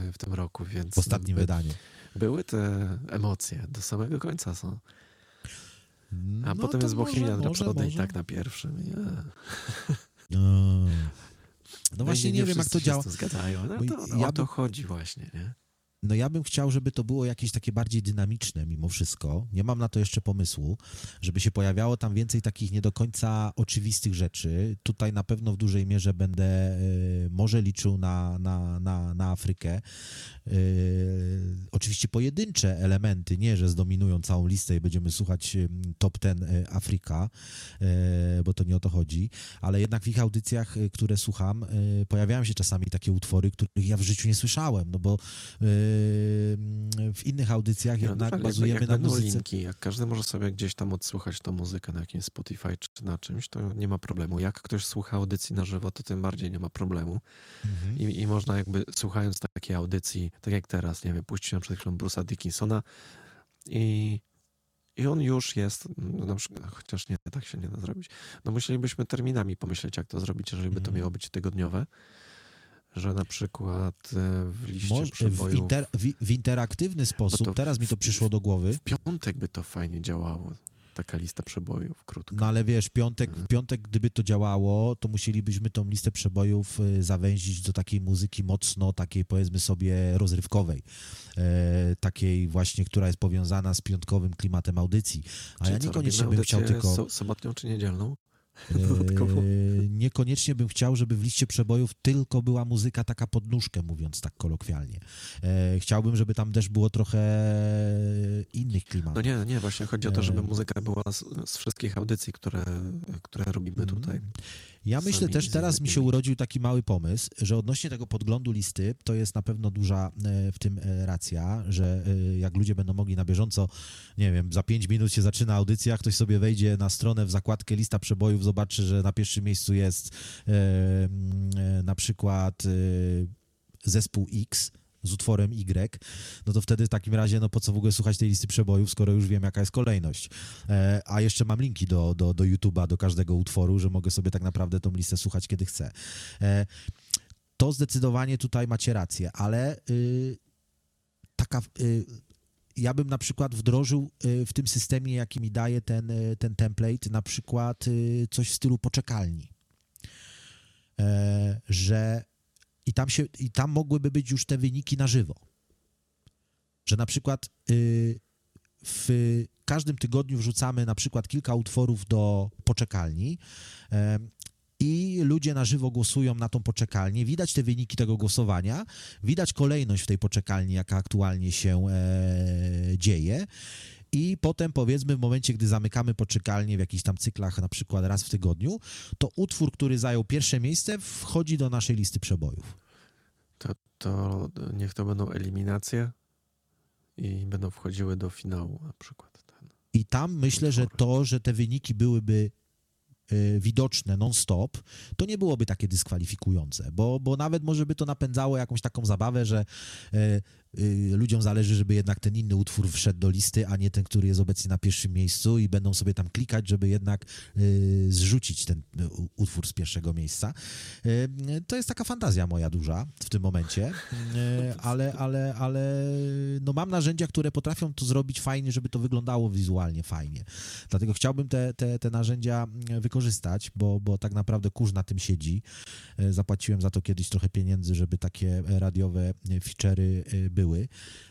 y, w tym roku, więc w ostatnim by- wydaniu. były te emocje, do samego końca są. A No potem jest Bohemian Rhapsody i tak na pierwszym. Nie. No, no właśnie i nie, wiem, jak to działa. zgadzają. No to, ja o to chodzi właśnie, nie? No ja bym chciał, żeby to było jakieś takie bardziej dynamiczne mimo wszystko. Nie mam na to jeszcze pomysłu, żeby się pojawiało tam więcej takich nie do końca oczywistych rzeczy. Tutaj na pewno w dużej mierze będę e, może liczył na, na, na, na Afrykę. E, oczywiście pojedyncze elementy, nie, że zdominują całą listę i będziemy słuchać em, top ten e, Afryka, e, bo to nie o to chodzi, ale jednak w ich audycjach, e, które słucham, pojawiają się czasami takie utwory, których ja w życiu nie słyszałem, no bo w innych audycjach Nie, no jednak tak, jak- bazujemy jak na będą muzyce. linki, jak każdy może sobie gdzieś tam odsłuchać tą muzykę na jakimś Spotify czy na czymś, to nie ma problemu. Jak ktoś słucha audycji na żywo, to tym bardziej nie ma problemu. Mhm. I, I można jakby słuchając takiej audycji, tak jak teraz, nie wiem, puścić na przykład Bruce'a Dickinsona i, i on już jest, no na przykład, chociaż nie, tak się nie da zrobić. No musielibyśmy terminami pomyśleć, jak to zrobić, jeżeli by to Mhm. miało być tygodniowe, że na przykład e, w liście Może w, przebojów inter, w, w interaktywny sposób, teraz mi to w- przyszło do głowy. w piątek by to fajnie działało. taka lista przebojów, krótka. No ale wiesz, piątek, Mhm. w piątek, gdyby to działało, to musielibyśmy tą listę przebojów y, zawęzić do takiej muzyki mocno, takiej powiedzmy sobie rozrywkowej. E, takiej właśnie, która jest powiązana z piątkowym klimatem audycji. A Czyli ja niekoniecznie bym chciał tylko... so- sobotnią czy niedzielną? Dodatkowo? niekoniecznie bym chciał, żeby w liście przebojów tylko była muzyka taka pod nóżkę, mówiąc tak kolokwialnie. E, chciałbym, żeby tam też było trochę innych klimatów. No nie, nie, właśnie chodzi o to, żeby E, muzyka była z, z wszystkich audycji, które, które robimy Mhm. tutaj. Ja myślę też, teraz mi się urodził taki mały pomysł, że odnośnie tego podglądu listy, to jest na pewno duża e, w tym e, racja, że e, jak ludzie będą mogli na bieżąco, nie wiem, za pięć minut się zaczyna audycja, ktoś sobie wejdzie na stronę w zakładkę lista przebojów, zobaczy, że na pierwszym miejscu jest na przykład zespół X, z utworem Y, no to wtedy w takim razie, no po co w ogóle słuchać tej listy przebojów, skoro już wiem, jaka jest kolejność. E, a jeszcze mam linki do, do, do YouTube'a, do każdego utworu, że mogę sobie tak naprawdę tą listę słuchać, kiedy chcę. E, to zdecydowanie tutaj macie rację, ale y, taka... Y, ja bym na przykład wdrożył y, w tym systemie, jaki mi daje ten, y, ten template, na przykład y, coś w stylu poczekalni. E, że i tam, się, i tam mogłyby być już te wyniki na żywo. Że na przykład y, w każdym tygodniu wrzucamy na przykład kilka utworów do poczekalni i ludzie na żywo głosują na tą poczekalnię. Widać te wyniki tego głosowania, widać kolejność w tej poczekalni, jaka aktualnie się e, dzieje. I potem, powiedzmy, w momencie, gdy zamykamy poczekalnię w jakichś tam cyklach, na przykład raz w tygodniu, to utwór, który zajął pierwsze miejsce, wchodzi do naszej listy przebojów. To, to niech to będą eliminacje i będą wchodziły do finału na przykład. Ten. I tam myślę, że Utwory. to, że te wyniki byłyby e, widoczne non-stop, to nie byłoby takie dyskwalifikujące, bo, bo nawet może by to napędzało jakąś taką zabawę, że e, ludziom zależy, żeby jednak ten inny utwór wszedł do listy, a nie ten, który jest obecnie na pierwszym miejscu i będą sobie tam klikać, żeby jednak e, zrzucić ten u- utwór z pierwszego miejsca. To jest taka fantazja moja duża w tym momencie, ale, ale, ale no mam narzędzia, które potrafią to zrobić fajnie, żeby to wyglądało wizualnie fajnie. Dlatego chciałbym te, te, te narzędzia wykorzystać, bo, bo tak naprawdę kurz na tym siedzi. Zapłaciłem za to kiedyś trochę pieniędzy, żeby takie radiowe feature'y były,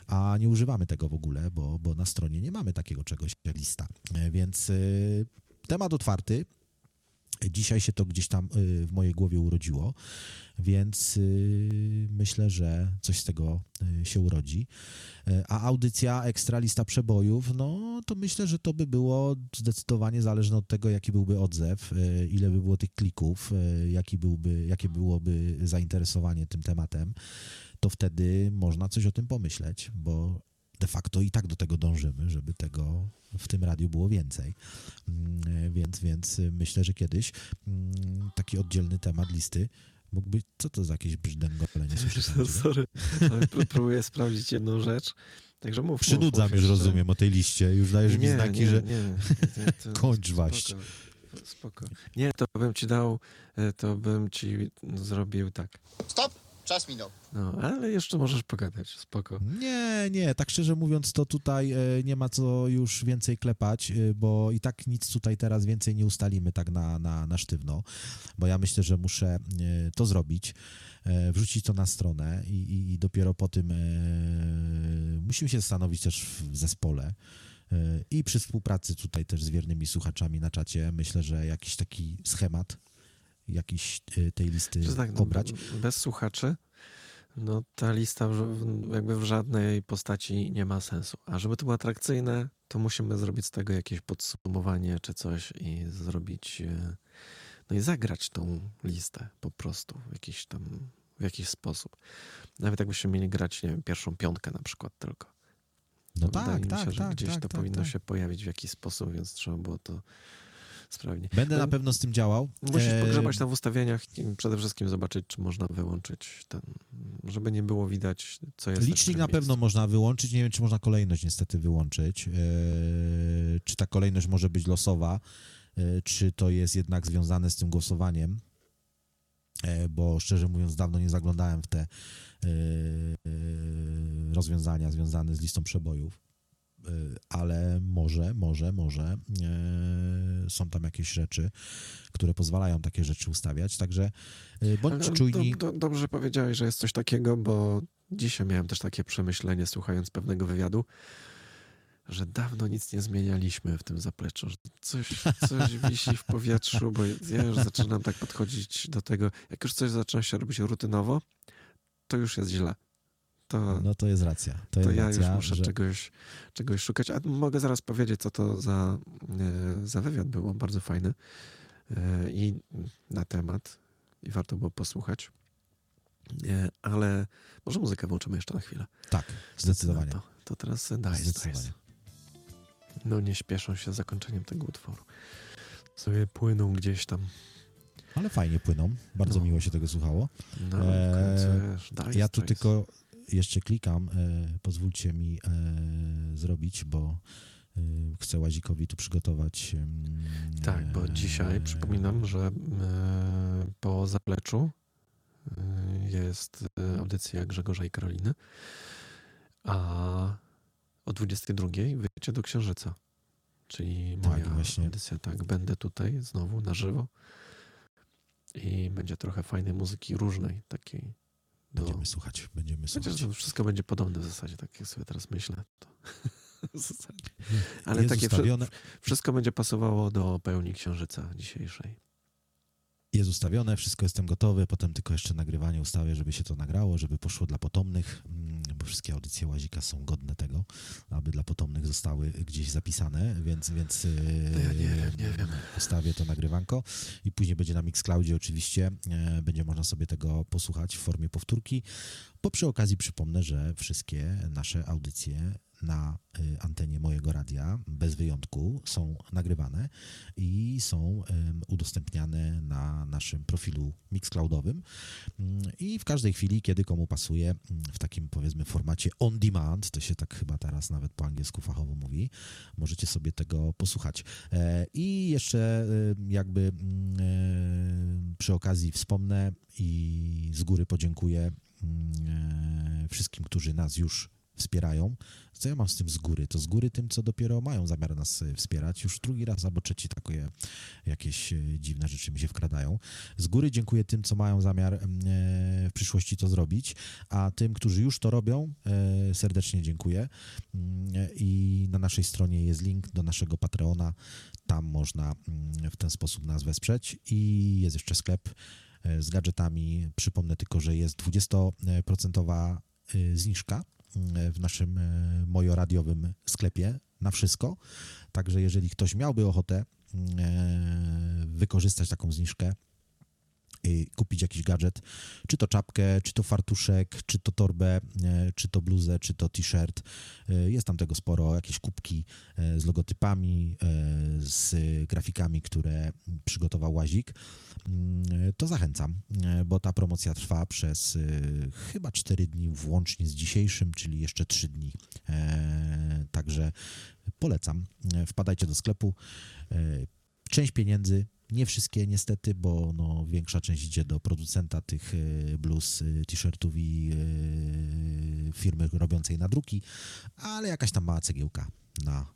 a nie używamy tego w ogóle, bo, bo na stronie nie mamy takiego czegoś jak lista. E, Więc e, temat otwarty. Dzisiaj się to gdzieś tam y, w mojej głowie urodziło, więc myślę, że coś z tego się urodzi. A audycja ekstra lista przebojów, no to myślę, że to by było zdecydowanie zależne od tego, jaki byłby odzew, ile by było tych klików, jaki byłby, jakie byłoby zainteresowanie tym tematem, to wtedy można coś o tym pomyśleć, bo de facto i tak do tego dążymy, żeby tego w tym radiu było więcej. Mm, Więc, więc myślę, że kiedyś mm, taki oddzielny temat listy mógłby... Co to za jakieś brzdęgolenie? Ciebie? Sorry, ale pró- próbuję sprawdzić jedną rzecz. Także mów. Przynudzam mów już, jeszcze. rozumiem, o tej liście. Już dajesz mi znaki, nie, że... Nie, nie, Kończ waść. Spoko. Nie, to bym ci dał, e, to bym ci zrobił tak. Stop! Czas minął. No, ale jeszcze możesz pogadać, spoko. Nie, nie, tak szczerze mówiąc, to tutaj e, nie ma co już więcej klepać, e, bo i tak nic tutaj teraz więcej nie ustalimy tak na, na, na sztywno, bo ja myślę, że muszę e, to zrobić, wrzucić to na stronę i, i, i dopiero po tym musimy się zastanowić też w zespole. I przy współpracy tutaj też z wiernymi słuchaczami na czacie myślę, że jakiś taki schemat jakiś e, tej listy tak, no, obrać. Bez słuchaczy, no ta lista jakby w żadnej postaci nie ma sensu. A żeby to było atrakcyjne, to musimy zrobić z tego jakieś podsumowanie czy coś i zrobić, e, no i zagrać tą listę po prostu w jakiś tam, w jakiś sposób. Nawet jakbyśmy mieli grać, nie wiem, pierwszą piątkę na przykład tylko. No To wydaje tak, mi się, tak, że tak, gdzieś tak, to tak, powinno tak. się pojawić w jakiś sposób, więc trzeba było to sprawnie. Będę No, na pewno z tym działał. Musisz E, pogrzebać tam w ustawieniach i przede wszystkim zobaczyć, czy można wyłączyć ten, żeby nie było widać, co jest. Licznik którym na pewno można wyłączyć. Nie wiem, czy można kolejność niestety wyłączyć. E, czy ta kolejność może być losowa, e, czy to jest jednak związane z tym głosowaniem. Bo szczerze mówiąc, dawno nie zaglądałem w te rozwiązania związane z listą przebojów. Ale może, może, może są tam jakieś rzeczy, które pozwalają takie rzeczy ustawiać, także bądź ale czujni. Do, do, dobrze powiedziałeś, że jest coś takiego, bo dzisiaj miałem też takie przemyślenie, słuchając pewnego wywiadu, że dawno nic nie zmienialiśmy w tym zapleczu, że coś, coś wisi w powietrzu, bo ja już zaczynam tak podchodzić do tego, jak już coś zaczyna się robić rutynowo, to już jest źle. To, no to jest racja. To, to jest ja racja, już muszę że... czegoś, czegoś szukać. A mogę zaraz powiedzieć, co to za, e, za wywiad było. Bardzo fajny. E, I na temat. I warto było posłuchać. E, ale może muzykę włączymy jeszcze na chwilę. Tak, zdecydowanie. No to, to teraz dajesz, zdecydowanie. No nie śpieszą się z zakończeniem tego utworu. Sobie płyną gdzieś tam. Ale fajnie płyną. Bardzo no. miło się tego słuchało. No, e, ja tu tylko jeszcze klikam. E, pozwólcie mi e, zrobić, bo e, chcę Łazikowi tu przygotować. Tak, bo dzisiaj przypominam, że po zapleczu jest audycja Grzegorza i Karoliny, a o 22 wyjdziecie do Księżyca. Czyli tak, moja tak, właśnie. audycja, tak, będę tutaj znowu na żywo i będzie trochę fajnej muzyki różnej, takiej. Do... Będziemy słuchać, będziemy słuchać. Chociaż to wszystko będzie podobne w zasadzie, tak jak sobie teraz myślę. To... Ale takie ustawione... wszystko będzie pasowało do pełni księżyca dzisiejszej jest ustawione, wszystko jestem gotowy, potem tylko jeszcze nagrywanie ustawię, żeby się to nagrało, żeby poszło dla potomnych, mm, bo wszystkie audycje Łazika są godne tego, aby dla potomnych zostały gdzieś zapisane, więc, więc no ja nie nie wiem. ustawię to nagrywanko i później będzie na Mixcloudzie oczywiście, e, będzie można sobie tego posłuchać w formie powtórki, bo przy okazji przypomnę, że wszystkie nasze audycje na y, antenie mojego radia, bez wyjątku, są nagrywane i są udostępniane na naszym profilu Mixcloudowym mm, i w każdej chwili, kiedy komu pasuje, mm, w takim powiedzmy formacie on demand, to się tak chyba teraz nawet po angielsku fachowo mówi, możecie sobie tego posłuchać. E, I jeszcze jakby mm, e, przy okazji wspomnę i z góry podziękuję e, wszystkim, którzy nas już wspierają. Co ja mam z tym z góry? To z góry tym, co dopiero mają zamiar nas e, wspierać. Już drugi raz albo trzeci takie jakieś e, dziwne rzeczy mi się wkradają. Z góry dziękuję tym, co mają zamiar e, w przyszłości to zrobić, a tym, którzy już to robią, serdecznie dziękuję. Mm, I na naszej stronie jest link do naszego Patreona. Tam można mm, w ten sposób nas wesprzeć. I jest jeszcze sklep z gadżetami. Przypomnę tylko, że jest 20% zniżka w naszym e, mojoradiowym sklepie na wszystko. Także jeżeli ktoś miałby ochotę e, wykorzystać taką zniżkę, kupić jakiś gadżet, czy to czapkę, czy to fartuszek, czy to torbę, e, czy to bluzę, czy to t-shirt. Jest tam tego sporo, jakieś kubki z logotypami, z grafikami, które przygotował Łazik. Mm, to zachęcam, e, bo ta promocja trwa przez e, chyba 4 dni, włącznie z dzisiejszym, czyli jeszcze 3 dni. E, także polecam. Wpadajcie do sklepu. Część pieniędzy nie wszystkie niestety, bo no, większa część idzie do producenta tych bluz, t-shirtów i firmy robiącej nadruki, ale jakaś tam mała cegiełka na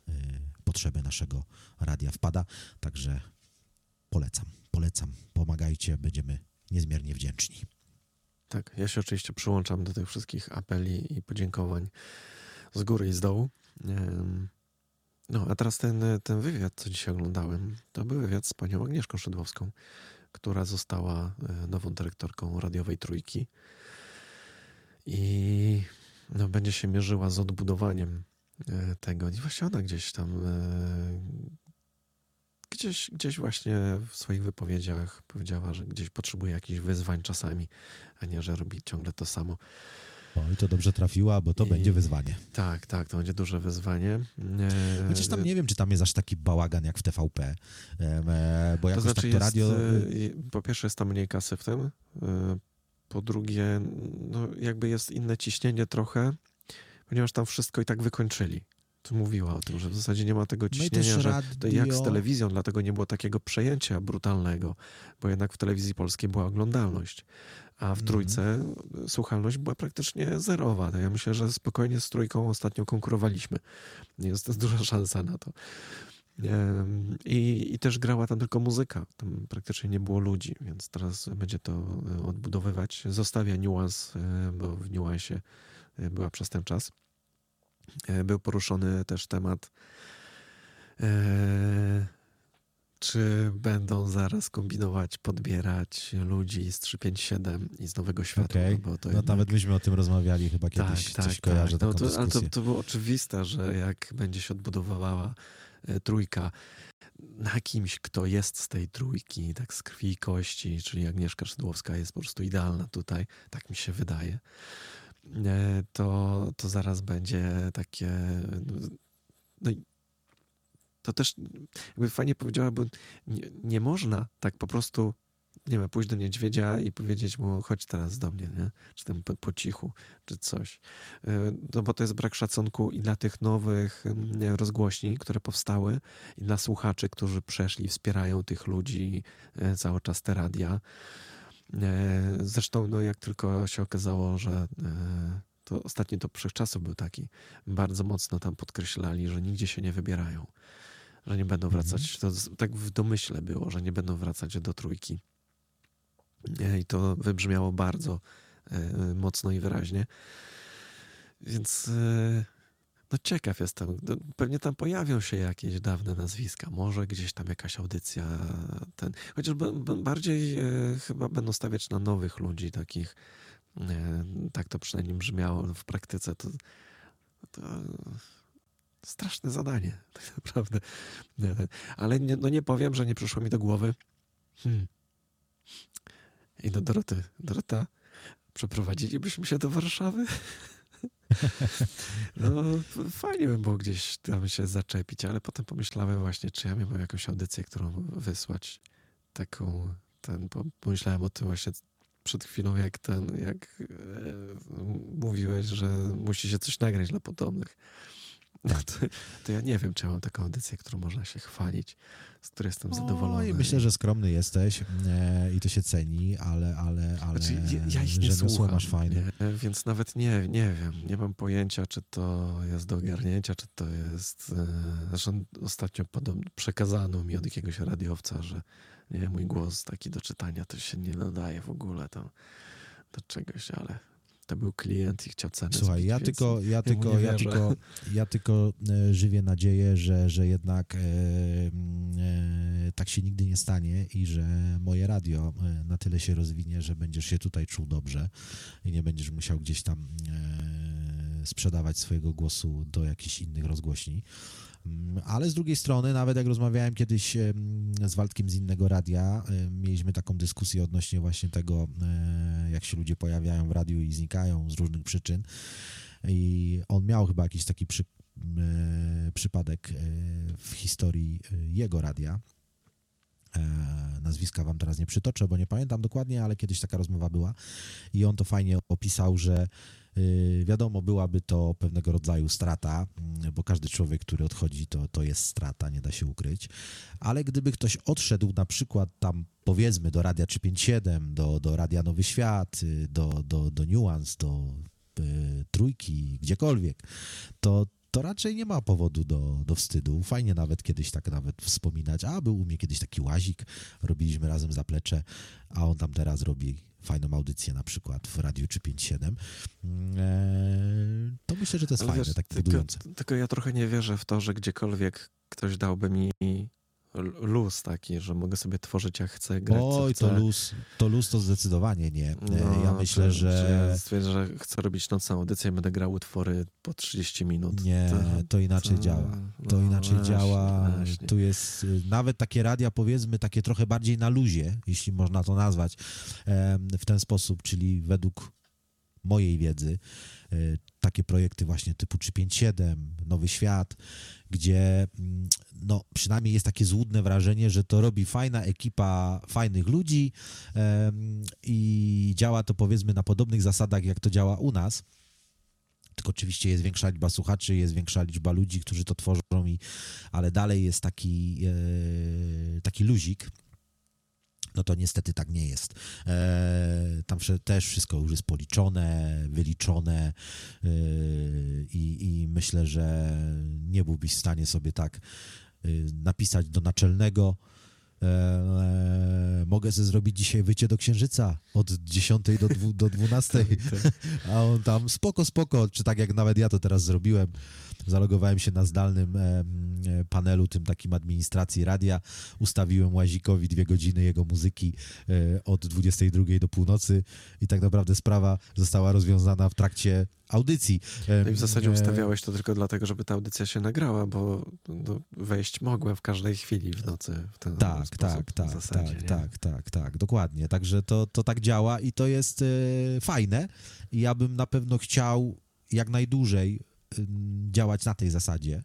potrzeby naszego radia wpada, także polecam, polecam, pomagajcie, będziemy niezmiernie wdzięczni. Tak, ja się oczywiście przyłączam do tych wszystkich apeli i podziękowań z góry i z dołu. No, a teraz ten, ten wywiad, co dzisiaj oglądałem, to był wywiad z panią Agnieszką Szydłowską, która została e, nową dyrektorką radiowej Trójki i no, będzie się mierzyła z odbudowaniem e, tego. I właśnie ona gdzieś tam e, gdzieś, gdzieś właśnie w swoich wypowiedziach powiedziała, że gdzieś potrzebuje jakichś wyzwań czasami, a nie, że robi ciągle to samo. O, i to dobrze trafiła, bo to I, będzie wyzwanie. Tak, tak, to będzie duże wyzwanie. E, Chociaż tam nie wiem, czy tam jest aż taki bałagan jak w TVP, e, bo jakoś to znaczy tak to radio... Jest, po pierwsze jest tam mniej kasy w tym, e, po drugie, no jakby jest inne ciśnienie trochę, ponieważ tam wszystko i tak wykończyli tu mówiła o tym, że w zasadzie nie ma tego no ciśnienia, no że radio... to jak z telewizją, dlatego nie było takiego przejęcia brutalnego, bo jednak w telewizji polskiej była oglądalność. A w trójce słuchalność była praktycznie zerowa. No ja myślę, że spokojnie z trójką ostatnio konkurowaliśmy. Jest duża szansa na to. I, I też grała tam tylko muzyka. Tam praktycznie nie było ludzi, więc teraz będzie to e, odbudowywać. Zostawia niuans, e, bo w niuansie e, była przez ten czas. Był poruszony też temat, czy będą zaraz kombinować, podbierać ludzi z 357 i z Nowego Świata. Bo to No jednak- nawet myśmy o tym rozmawiali chyba kiedyś, coś kojarzę no taką to, ale to, dyskusję. to było oczywiste, że jak będzie się odbudowywała e, trójka na kimś, kto jest z tej trójki, tak z krwi i kości, czyli Agnieszka Szydłowska jest po prostu idealna tutaj, tak mi się wydaje, e, to, to zaraz będzie takie... No i to też jakby fajnie powiedziała, bo nie, nie można tak po prostu nie wiem, pójść do niedźwiedzia i powiedzieć mu, chodź teraz do mnie, nie? czy tam po, po cichu, czy coś. E, No bo to jest brak szacunku i dla tych nowych mm, rozgłośni, które powstały, i dla słuchaczy, którzy przeszli, wspierają tych ludzi e, cały czas te radia. E, Zresztą, no jak tylko się okazało, że to ostatni to wszechczasów był taki, bardzo mocno tam podkreślali, że nigdzie się nie wybierają, że nie będą Mhm. wracać. To tak w domyśle było, że nie będą wracać do trójki. E, I to wybrzmiało bardzo e, mocno i wyraźnie. Więc e, no ciekaw jestem. No, Pewnie tam pojawią się jakieś dawne nazwiska. Może gdzieś tam jakaś audycja. Ten, chociaż bardziej chyba będą stawiać na nowych ludzi, takich. Tak to przynajmniej brzmiało w praktyce. To, to straszne zadanie, tak naprawdę. Ale nie, no nie powiem, że nie przyszło mi do głowy. Hmm. I do Doroty. Dorota, przeprowadzilibyśmy się do Warszawy? No, fajnie by było gdzieś tam się zaczepić, ale potem pomyślałem właśnie, czy ja miałem jakąś audycję, którą wysłać. Taką, ten, pomyślałem o tym właśnie przed chwilą, jak ten, jak e, mówiłeś, że musi się coś nagrać dla potomnych. No to, to ja nie wiem, czy mam taką audycję, którą można się chwalić, z której jestem zadowolony. No i myślę, że skromny jesteś e, i to się ceni, ale, ale, ale Znaczy, ja, ja ich nie słucham, masz fajne. Nie, więc nawet nie, nie wiem, nie mam pojęcia, czy to jest do ogarnięcia, czy to jest... E, zresztą ostatnio podobno przekazano mi od jakiegoś radiowca, że nie, mój głos taki do czytania to się nie nadaje w ogóle tam do czegoś, ale to był klient i chciał cenę Słuchaj, zbić, ja tylko, ja tylko, ja tylko, ja tylko żywię nadzieję, że, że jednak e, e, tak się nigdy nie stanie i że moje radio e, na tyle się rozwinie, że będziesz się tutaj czuł dobrze i nie będziesz musiał gdzieś tam e, sprzedawać swojego głosu do jakichś innych rozgłośni. Mm, Ale z drugiej strony, nawet jak rozmawiałem kiedyś z Waldkiem z innego radia, mieliśmy taką dyskusję odnośnie właśnie tego, e, jak się ludzie pojawiają w radiu i znikają z różnych przyczyn. I on miał chyba jakiś taki przy, e, przypadek e, w historii jego radia. Nazwiska wam teraz nie przytoczę, bo nie pamiętam dokładnie, ale kiedyś taka rozmowa była i on to fajnie opisał, że wiadomo, byłaby to pewnego rodzaju strata, mm, bo każdy człowiek, który odchodzi, to, to jest strata, nie da się ukryć. Ale gdyby ktoś odszedł na przykład tam, powiedzmy, do Radia 357, do, do Radia Nowy Świat, y, do, do, do Nuance, do y, Trójki, gdziekolwiek, to, to raczej nie ma powodu do, do wstydu. Fajnie nawet kiedyś tak nawet wspominać, a był u mnie kiedyś taki łazik, robiliśmy razem zaplecze, a on tam teraz robi fajną audycję na przykład w Radiu 357. Eee, to myślę, że to jest Ale fajne, wiesz, tak tylko, budujące. tylko ja trochę nie wierzę w to, że gdziekolwiek ktoś dałby mi luz taki, że mogę sobie tworzyć jak chcę, grać Oj, chcę. to luz, to luz to zdecydowanie nie. No, ja myślę, to- że stwierdzę, że chcę robić nocną audycję i będę grał utwory po 30 minut. nie, To- to inaczej to- działa. To no inaczej właśnie, działa. właśnie. Tu jest y, nawet takie radia, powiedzmy, takie trochę bardziej na luzie, jeśli można to nazwać, w ten sposób, czyli według mojej wiedzy, y, takie projekty właśnie typu 357, Nowy Świat, gdzie mm, no, przynajmniej jest takie złudne wrażenie, że to robi fajna ekipa fajnych ludzi i działa to powiedzmy na podobnych zasadach, jak to działa u nas. Tylko oczywiście jest większa liczba słuchaczy, jest większa liczba ludzi, którzy to tworzą, i, ale dalej jest taki, e, taki luzik. no to niestety tak nie jest. E, tam też wszystko już jest policzone, wyliczone e, i, i myślę, że nie byłbyś w stanie sobie tak napisać do naczelnego. E, e, mogę sobie zrobić dzisiaj wycie do księżyca od 10 do, dwu, do 12, a on tam spoko, spoko, czy tak jak nawet ja to teraz zrobiłem Zalogowałem się na zdalnym e, panelu, tym takim administracji radia. Ustawiłem Łazikowi dwie godziny jego muzyki e, od 22 do północy i tak naprawdę sprawa została rozwiązana w trakcie audycji. No i w zasadzie e, ustawiałeś to tylko dlatego, żeby ta audycja się nagrała, bo no, wejść mogłem w każdej chwili w nocy. W ten tak, sposób, tak, tak, zasadzie, tak, tak, tak, tak, dokładnie. Także to, to tak działa i to jest fajne. I ja bym na pewno chciał jak najdłużej działać na tej zasadzie,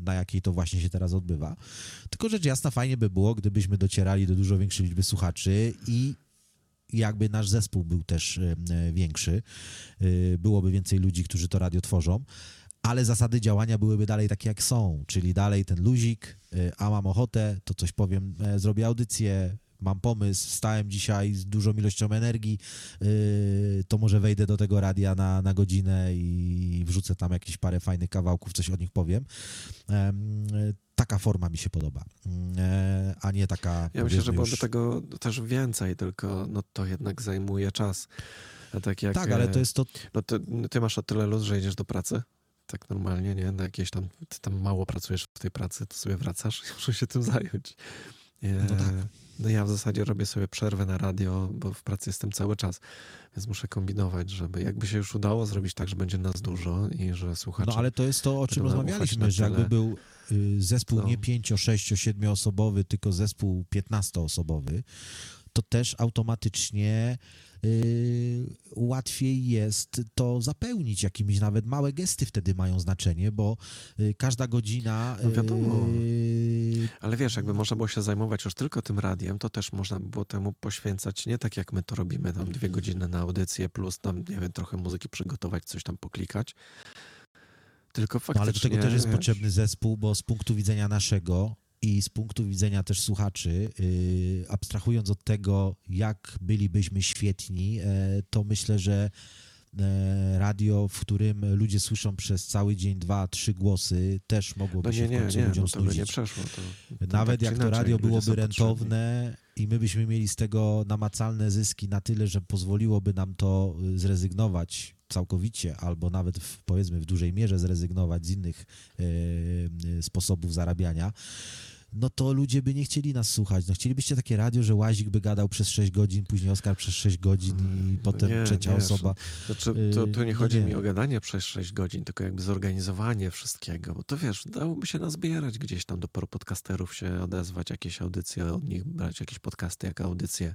na jakiej to właśnie się teraz odbywa. Tylko rzecz jasna, fajnie by było, gdybyśmy docierali do dużo większej liczby słuchaczy i jakby nasz zespół był też większy, y, byłoby więcej ludzi, którzy to radio tworzą, ale zasady działania byłyby dalej takie, jak są, czyli dalej ten luzik, y, a mam ochotę, to coś powiem, zrobię audycję, mam pomysł, wstałem dzisiaj z dużą ilością energii, yy, to może wejdę do tego radia na, na godzinę i wrzucę tam jakieś parę fajnych kawałków, coś o nich powiem. Taka forma mi się podoba, yy, a nie taka... Ja myślę, że byłoby już... tego też więcej, tylko no to jednak zajmuje czas. tak, jak, tak, ale to jest to... No ty, ty masz o tyle luz, że idziesz do pracy, tak normalnie, nie? Na jakieś tam, ty tam mało pracujesz w tej pracy, to sobie wracasz i muszę się tym zająć. No tak. No ja w zasadzie robię sobie przerwę na radio, bo w pracy jestem cały czas, więc muszę kombinować, żeby jakby się już udało zrobić tak, że będzie nas dużo i że słuchacze... No ale to jest to, o czym rozmawialiśmy, że jakby był y, zespół no. nie 5, 6, 7 osobowy, tylko zespół 15 osobowy, to też automatycznie łatwiej jest to zapełnić jakimiś nawet małe gesty wtedy mają znaczenie, bo y, każda godzina. No wiadomo. Y, Ale wiesz, jakby można było się zajmować już tylko tym radiem, to też można by było temu poświęcać nie tak jak my to robimy, tam dwie godziny na audycję, plus tam, nie wiem, trochę muzyki przygotować, coś tam poklikać. Tylko faktycznie... No ale do tego też jest wiesz... potrzebny zespół, bo z punktu widzenia naszego i z punktu widzenia też słuchaczy, yy, abstrahując od tego, jak bylibyśmy świetni, e, to myślę, że e, radio, w którym ludzie słyszą przez cały dzień dwa, trzy głosy, też mogłoby no nie, się w końcu nie, ludziom no nie przeszło. To, to Nawet tak jak to radio byłoby rentowne i my byśmy mieli z tego namacalne zyski na tyle, że pozwoliłoby nam to y, zrezygnować całkowicie, albo nawet w, powiedzmy w dużej mierze zrezygnować z innych e, sposobów zarabiania, no to ludzie by nie chcieli nas słuchać. No chcielibyście takie radio, że Łazik by gadał przez 6 godzin, później Oskar przez 6 godzin i no potem nie, trzecia nie, osoba. Znaczy, to, to nie y, no chodzi nie. mi o gadanie przez 6 godzin, tylko jakby zorganizowanie wszystkiego, bo to wiesz, dałoby się nazbierać gdzieś tam do paru podcasterów się odezwać, jakieś audycje od nich, brać jakieś podcasty jako audycje,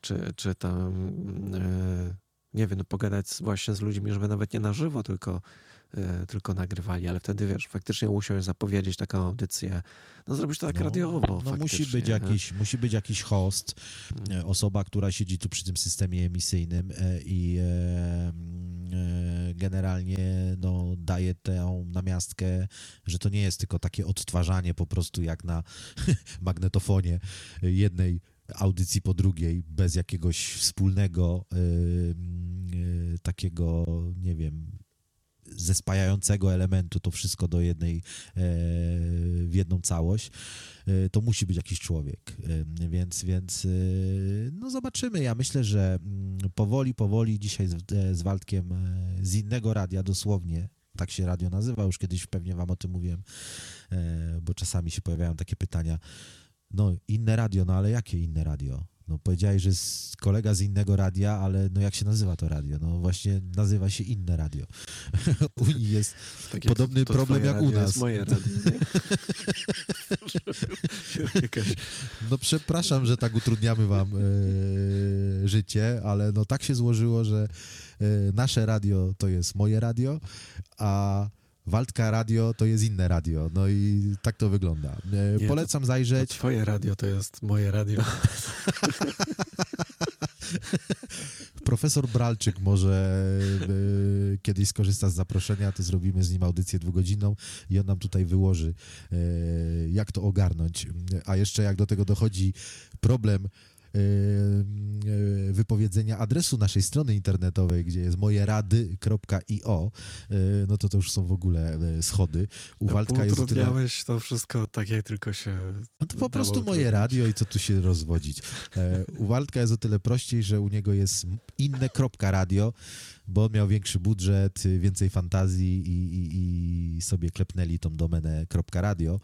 czy, czy tam... Yy, nie wiem, no pogadać właśnie z ludźmi, żeby nawet nie na żywo, tylko tylko nagrywali, ale wtedy wiesz, faktycznie usiąść, zapowiedzieć taką audycję, no zrobić to tak no, radiowo. No musi być, jakiś, musi być jakiś host, mm. e, osoba, która siedzi tu przy tym systemie emisyjnym e, i generalnie no, daje tę namiastkę, że to nie jest tylko takie odtwarzanie po prostu jak na magnetofonie jednej audycji po drugiej, bez jakiegoś wspólnego takiego, nie wiem, zespajającego elementu to wszystko do jednej, e, w jedną całość, e, to musi być jakiś człowiek. E, więc, więc no zobaczymy. Ja myślę, że mm, powoli, powoli dzisiaj z, z Waldkiem z innego radia dosłownie tak się radio nazywa, już kiedyś pewnie wam o tym mówiłem, bo czasami się pojawiają takie pytania, no inne radio, no ale jakie inne radio? No powiedziałeś, że jest kolega z innego radia, ale no jak się nazywa to radio? No właśnie nazywa się inne radio. u nich jest tak podobny problem jak u nas. Jest moje radio. no przepraszam, że tak utrudniamy wam e, życie, ale no tak się złożyło, że e, nasze radio to jest moje radio, a Waldka Radio to jest inne radio. No i tak to wygląda. E, Nie, Polecam zajrzeć. To twoje radio to jest moje radio. profesor Bralczyk może y, kiedyś skorzysta z zaproszenia, to zrobimy z nim audycję dwugodzinną i on nam tutaj wyłoży, y, jak to ogarnąć. A jeszcze jak do tego dochodzi problem wypowiedzenia adresu naszej strony internetowej, gdzie jest mojerady.io, no to to już są w ogóle schody. Uwaldka jest tyle... to wszystko tak, jak tylko się No to po prostu moje radio i co tu się rozwodzić. U Waldka jest o tyle prościej, że u niego jest inne.radio, bo on miał większy budżet, więcej fantazji i, i, i sobie klepnęli tą domenę .radio,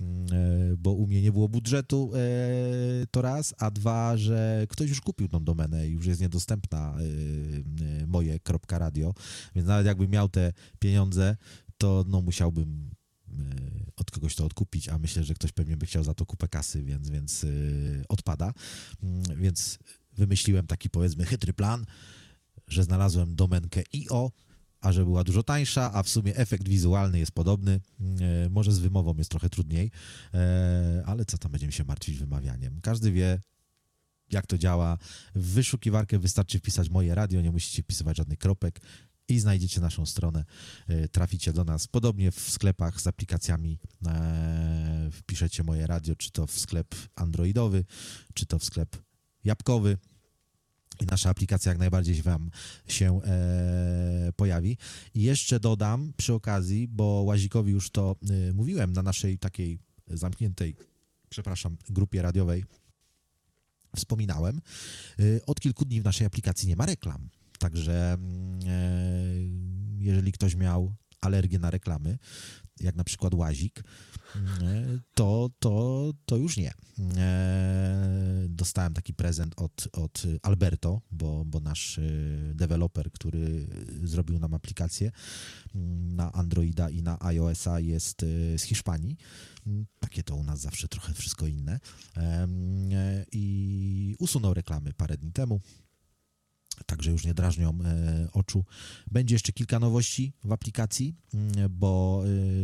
mm, e, bo u mnie nie było budżetu e, to raz, a dwa, że ktoś już kupił tą domenę i już jest niedostępna e, moje .radio, więc nawet jakbym miał te pieniądze, to no musiałbym od kogoś to odkupić, a myślę, że ktoś pewnie by chciał za to kupę kasy, więc, więc odpada. Mm, więc wymyśliłem taki powiedzmy chytry plan, że znalazłem domenkę IO, a że była dużo tańsza, a w sumie efekt wizualny jest podobny. E, może z wymową jest trochę trudniej, e, ale co tam będziemy się martwić wymawianiem? Każdy wie, jak to działa. W wyszukiwarkę wystarczy wpisać moje radio, nie musicie wpisywać żadnych kropek i znajdziecie naszą stronę, e, traficie do nas. Podobnie w sklepach z aplikacjami wpiszecie moje radio, czy to w sklep androidowy, czy to w sklep jabłkowy i nasza aplikacja jak najbardziej Wam się e, pojawi. I jeszcze dodam przy okazji, bo Łazikowi już to e, mówiłem na naszej takiej zamkniętej, przepraszam, grupie radiowej, wspominałem, e, od kilku dni w naszej aplikacji nie ma reklam. Także mm, e, jeżeli ktoś miał alergię na reklamy, jak na przykład łazik, to, to, to już nie. E, dostałem taki prezent od, od Alberto, bo, bo nasz e, deweloper, który zrobił nam aplikację mm, na Androida i na iOS-a jest e, z Hiszpanii. Takie to u nas zawsze trochę wszystko inne. I usunął reklamy parę dni temu także już nie drażnią e, oczu. Będzie jeszcze kilka nowości w aplikacji, mm, bo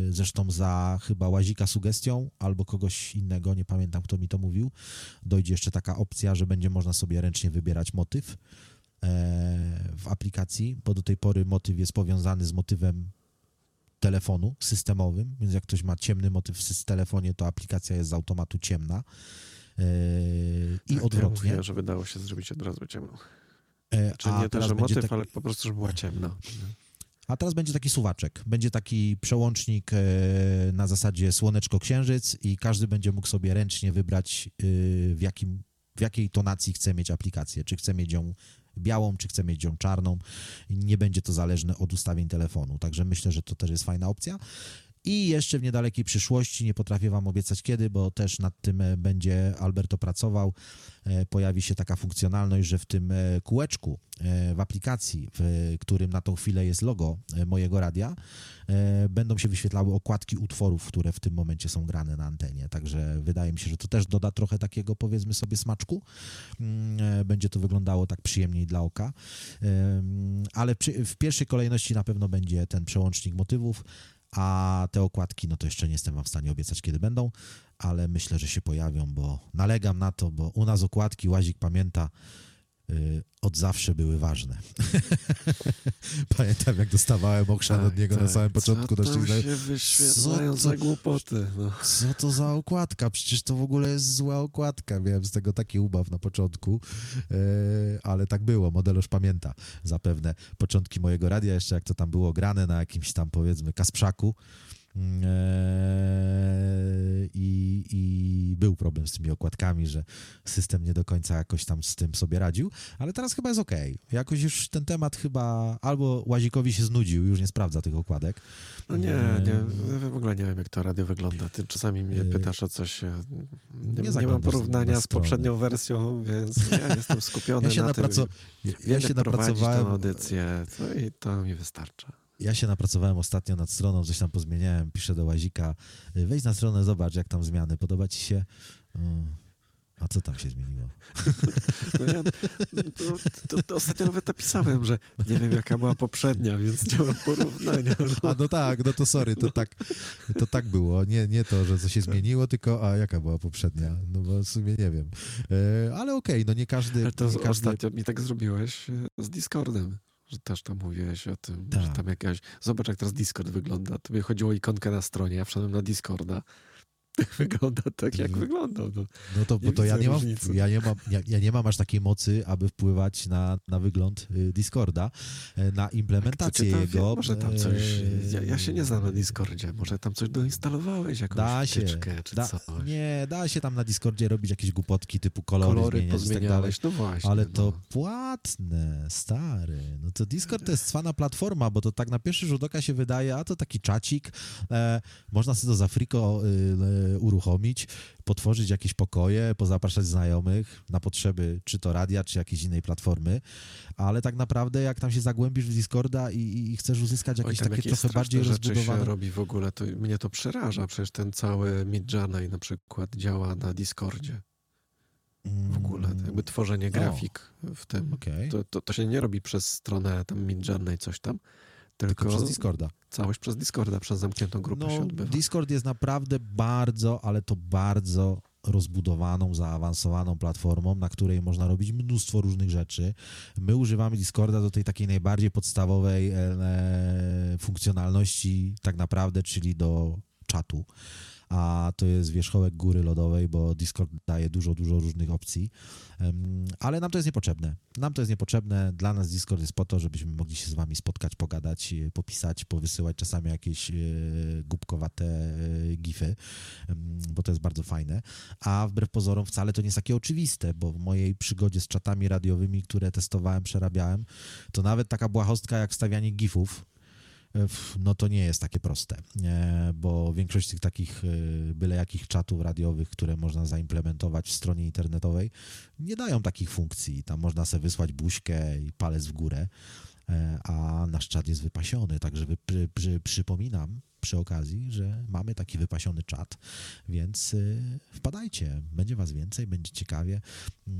e, zresztą za chyba łazika sugestią albo kogoś innego, nie pamiętam kto mi to mówił, dojdzie jeszcze taka opcja, że będzie można sobie ręcznie wybierać motyw e, w aplikacji, bo do tej pory motyw jest powiązany z motywem telefonu systemowym, więc jak ktoś ma ciemny motyw w telefonie, to aplikacja jest z automatu ciemna. I tak, odwrotnie. Ja że wydało się zrobić od razu ciemną. E, Czy nie to, że motyw, taki... ale po prostu, że była ciemna. A teraz będzie taki suwaczek. Będzie taki przełącznik e, na zasadzie słoneczko-księżyc i każdy będzie mógł sobie ręcznie wybrać, e, w, jakim, w jakiej tonacji chce mieć aplikację. Czy chce mieć ją białą, czy chce mieć ją czarną. Nie będzie to zależne od ustawień telefonu. Także myślę, że to też jest fajna opcja. I jeszcze w niedalekiej przyszłości, nie potrafię Wam obiecać kiedy, bo też nad tym e, będzie Alberto pracował, e, pojawi się taka funkcjonalność, że w tym e, kółeczku w aplikacji, w którym na tą chwilę jest logo mojego radia, będą się wyświetlały okładki utworów, które w tym momencie są grane na antenie. Także wydaje mi się, że to też doda trochę takiego, powiedzmy sobie, smaczku. Mm, będzie to wyglądało tak przyjemniej dla oka. Ale w pierwszej kolejności na pewno będzie ten przełącznik motywów a te okładki, no to jeszcze nie jestem wam w stanie obiecać, kiedy będą, ale myślę, że się pojawią, bo nalegam na to, bo u nas okładki Łazik pamięta od zawsze były ważne. Pamiętam, jak dostawałem okrzan tak, od niego tak. na samym początku. Co tam się wyświetlają za głupoty. No. Co to za okładka? Przecież to w ogóle jest zła okładka. Miałem z tego taki ubaw na początku, e, ale tak było. Modeloż pamięta zapewne początki mojego radia, jeszcze jak to tam było grane na jakimś tam powiedzmy kasprzaku. Eee, I, I, był problem z tymi okładkami, że system nie do końca jakoś tam z tym sobie radził, ale teraz chyba jest ok. Jakoś już ten temat chyba albo Łazikowi się znudził, już nie sprawdza tych okładek. No nie, eee, nie, w ogóle nie wiem, jak to radio wygląda. Ty czasami mnie eee, pytasz o coś, nie, nie, nie mam porównania z poprzednią wersją, więc ja jestem skupiony ja się na napraco- tym. Ja, ja się napracowałem. tę audycję, to i to mi wystarcza ja się napracowałem ostatnio nad stroną, coś tam pozmieniałem, piszę do Łazika, y, wejdź na stronę, zobacz jak tam zmiany, podoba ci się? A co tam się zmieniło? No ja, to, to, to ostatnio nawet napisałem, że nie wiem jaka była poprzednia, więc nie mam porównania. A no tak, no to sorry, to tak, to tak było. Nie, nie to, że co się zmieniło, tylko a jaka była poprzednia? No bo w sumie nie wiem. E, ale okej, no nie każdy... Ale to nie każdy... ostatnio mi tak zrobiłeś e, z Discordem. Że też tam mówiłeś o tym, że Tak. tam jakaś... Zobacz, jak teraz Discord wygląda. Tobie chodziło o ikonkę na stronie, ja wszedłem na Discorda. Wygląda tak, jak Mhm. wyglądał. No. No to, bo Nie to ja nie, mam, ja, nie mam, ja, ja nie mam aż takiej mocy, aby wpływać na, na wygląd y, Discorda, e, na implementację tam jego. Może tam coś... e, Ja, ja się nie znam na Discordzie. Może tam coś doinstalowałeś, jakąś Da się, czy da, coś. nie, da się tam na Discordzie robić jakieś głupotki typu kolory, Kolory zmieniać tak dalej. no właśnie. Ale no. to płatne, stary. No to Discord to jest cwana platforma, bo to tak na pierwszy rzut oka się wydaje, a to taki czacik, e, można sobie to za friko e, uruchomić, potworzyć jakieś pokoje, pozapraszać znajomych na potrzeby czy to radia, czy jakiejś innej platformy, ale tak naprawdę jak tam się zagłębisz w Discorda i, i chcesz uzyskać Oj, jakieś tam takie trochę bardziej rozbudowane... się robi w ogóle, to mnie to przeraża. Przecież ten cały Midjourney na przykład działa na Discordzie w ogóle. Jakby tworzenie grafik w tym. Mm, Okej, To, to, to się nie robi przez stronę tam Midjourney coś tam, tylko tylko, przez Discorda. całość przez Discorda, przez zamkniętą grupę się No, odbywa. Discord jest naprawdę bardzo, ale to bardzo rozbudowaną, zaawansowaną platformą, na której można robić mnóstwo różnych rzeczy. My używamy Discorda do tej takiej najbardziej podstawowej e, funkcjonalności tak naprawdę, czyli do czatu. A to jest wierzchołek góry lodowej, bo Discord daje dużo, dużo różnych opcji. Ale nam to jest niepotrzebne. Nam to jest niepotrzebne. Dla nas Discord jest po to, żebyśmy mogli się z wami spotkać, pogadać, e, popisać, powysyłać czasami jakieś e, głupkowate e, gify, bo to jest bardzo fajne. A wbrew pozorom wcale to nie jest takie oczywiste, bo w mojej przygodzie z czatami radiowymi, które testowałem, przerabiałem, to nawet taka błahostka jak wstawianie gifów, no to nie jest takie proste, e, bo większość tych takich e, byle jakich czatów radiowych, które można zaimplementować w stronie internetowej, nie dają takich funkcji. Tam można sobie wysłać buźkę i palec w górę, e, a nasz czat jest wypasiony, także przy, przy, przypominam przy okazji, że mamy taki wypasiony czat, więc wpadajcie, będzie was więcej, będzie ciekawie,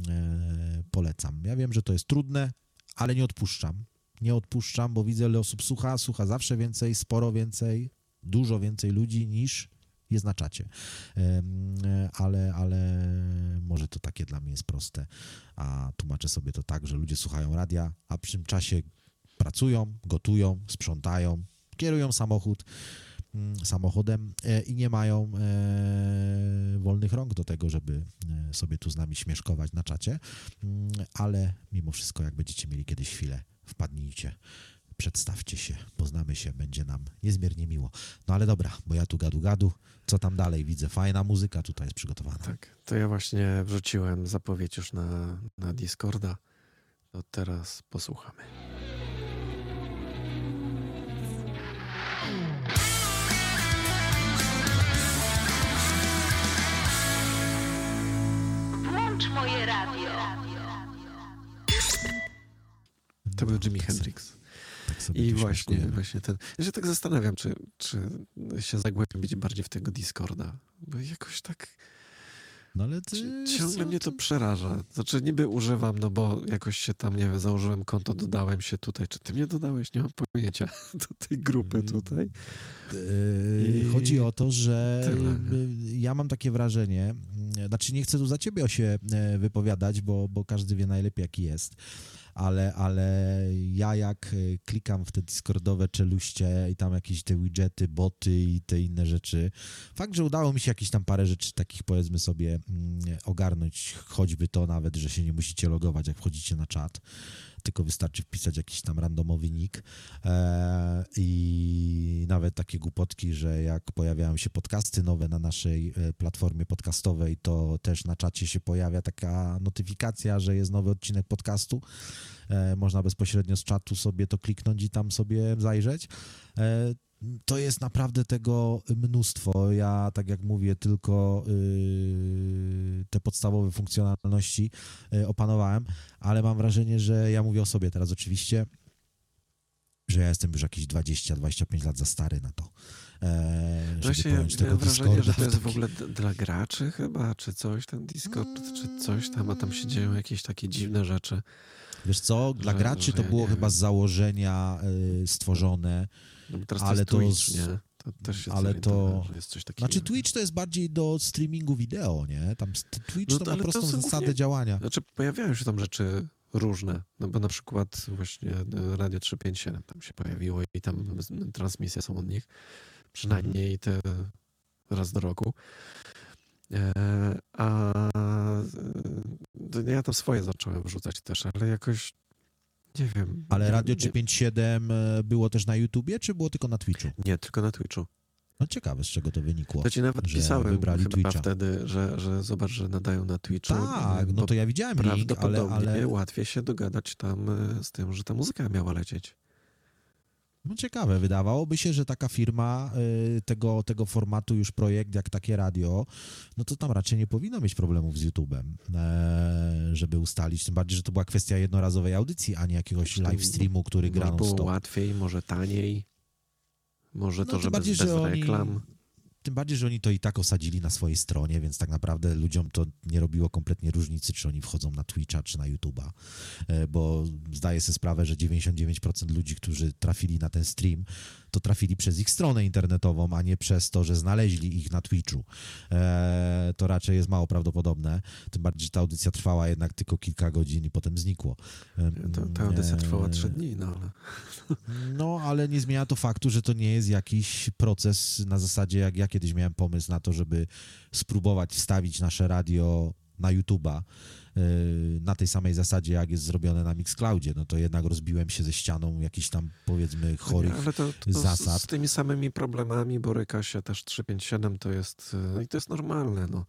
e, polecam. Ja wiem, że to jest trudne, ale nie odpuszczam. Nie odpuszczam, bo widzę, ile osób słucha, słucha zawsze więcej, sporo więcej, dużo więcej ludzi niż jest na czacie. Ale, ale może to takie dla mnie jest proste, a tłumaczę sobie to tak, że ludzie słuchają radia, a przy tym czasie pracują, gotują, sprzątają, kierują samochód, mm, samochodem e, i nie mają e, wolnych rąk do tego, żeby e, sobie tu z nami śmieszkować na czacie, Mm, ale mimo wszystko, jak będziecie mieli kiedyś chwilę, wpadnijcie, przedstawcie się, poznamy się, będzie nam niezmiernie miło. No ale dobra, bo ja tu gadu gadu, co tam dalej widzę, fajna muzyka tutaj jest przygotowana. Tak, to ja właśnie wrzuciłem zapowiedź już na, na Discorda. To teraz posłuchamy. Włącz moje radio. To był Jimi Hendrix. Tak I właśnie, właśnie ten. Ja się tak zastanawiam, czy, czy się zagłębić bardziej w tego Discorda. Bo jakoś tak No ale ty, ciągle mnie to przeraża. Znaczy niby używam, no bo jakoś się tam, nie wiem, założyłem konto, dodałem się tutaj. Czy ty mnie dodałeś? Nie mam pojęcia do tej grupy Mm, tutaj. Yy, I Chodzi o to, że tyle, ja mam takie wrażenie, znaczy nie chcę tu za ciebie się yy, wypowiadać, bo, bo każdy wie najlepiej jaki jest, ale, ale ja jak yy, klikam w te discordowe czeluście i tam jakieś te widgety, boty i te inne rzeczy, fakt, że udało mi się jakieś tam parę rzeczy takich powiedzmy sobie mm, ogarnąć, choćby to nawet, że się nie musicie logować jak wchodzicie na czat, tylko wystarczy wpisać jakiś tam randomowy nick e, i nawet takie głupotki, że jak pojawiają się podcasty nowe na naszej e, platformie podcastowej, to też na czacie się pojawia taka notyfikacja, że jest nowy odcinek podcastu. E, można bezpośrednio z czatu sobie to kliknąć i tam sobie zajrzeć. To jest naprawdę tego mnóstwo. Ja, tak jak mówię, tylko yy, te podstawowe funkcjonalności yy, opanowałem, ale mam wrażenie, że ja mówię o sobie teraz oczywiście, że ja jestem już jakieś 20-25 lat za stary na to. E, żeby Właśnie miałem tego wrażenie, że to jest w taki- ogóle dla graczy chyba, czy coś, ten Discord, czy coś tam, a tam się dzieją jakieś takie dziwne rzeczy. Wiesz co, dla że- graczy że to ja było chyba wiem. z założenia y, stworzone. No teraz Ale to to jest Twitch, nie? To też się ale to- że jest coś takiego. Znaczy Twitch to jest bardziej do streamingu wideo, nie? Tam Twitch No to to- ma to prostą zasadę działania. Znaczy pojawiają się tam rzeczy różne, no bo na przykład właśnie e, Radio 357 tam się pojawiło i tam transmisje są od nich, przynajmniej te raz do roku. E, a ja tam swoje zacząłem wrzucać też, ale jakoś nie wiem. Ale Radio nie- 357 e, było też na YouTubie, czy było tylko na Twitchu? Nie, tylko na Twitchu. No ciekawe, z czego to wynikło. To ci nawet że pisałem wybrali chyba Twitcha. wtedy, że, że zobacz, że nadają na Twitchu. Tak, no to ja widziałem link, ale, Prawdopodobnie ale łatwiej się dogadać tam e, z tym, że ta muzyka miała lecieć. No ciekawe, wydawałoby się, że taka firma y, tego, tego formatu już projekt, jak takie radio, no to tam raczej nie powinno mieć problemów z YouTube'em, e, żeby ustalić, tym bardziej, że to była kwestia jednorazowej audycji, a nie jakiegoś live streamu, który Może gra było non-stop. łatwiej, może taniej. Może No, to, że bardziej, bez, bez że oni- reklam. Tym bardziej, że oni to i tak osadzili na swojej stronie, więc tak naprawdę ludziom to nie robiło kompletnie różnicy, czy oni wchodzą na Twitcha, czy na YouTube'a, E, bo zdaję sobie sprawę, że 99% ludzi, którzy trafili na ten stream, to trafili przez ich stronę internetową, a nie przez to, że znaleźli ich na Twitchu. E, to raczej jest mało prawdopodobne, tym bardziej, że ta audycja trwała jednak tylko kilka godzin i potem znikło. E, ta audycja trwała e, trzy dni, no ale no, ale nie zmienia to faktu, że to nie jest jakiś proces na zasadzie, jak ja kiedyś miałem pomysł na to, żeby spróbować wstawić nasze radio na YouTube'a na tej samej zasadzie, jak jest zrobione na Mixcloudzie. No to jednak rozbiłem się ze ścianą jakichś tam, powiedzmy, chorych ale to, to zasad. Z, z tymi samymi problemami boryka się też 357, to jest e, i to jest normalne, no.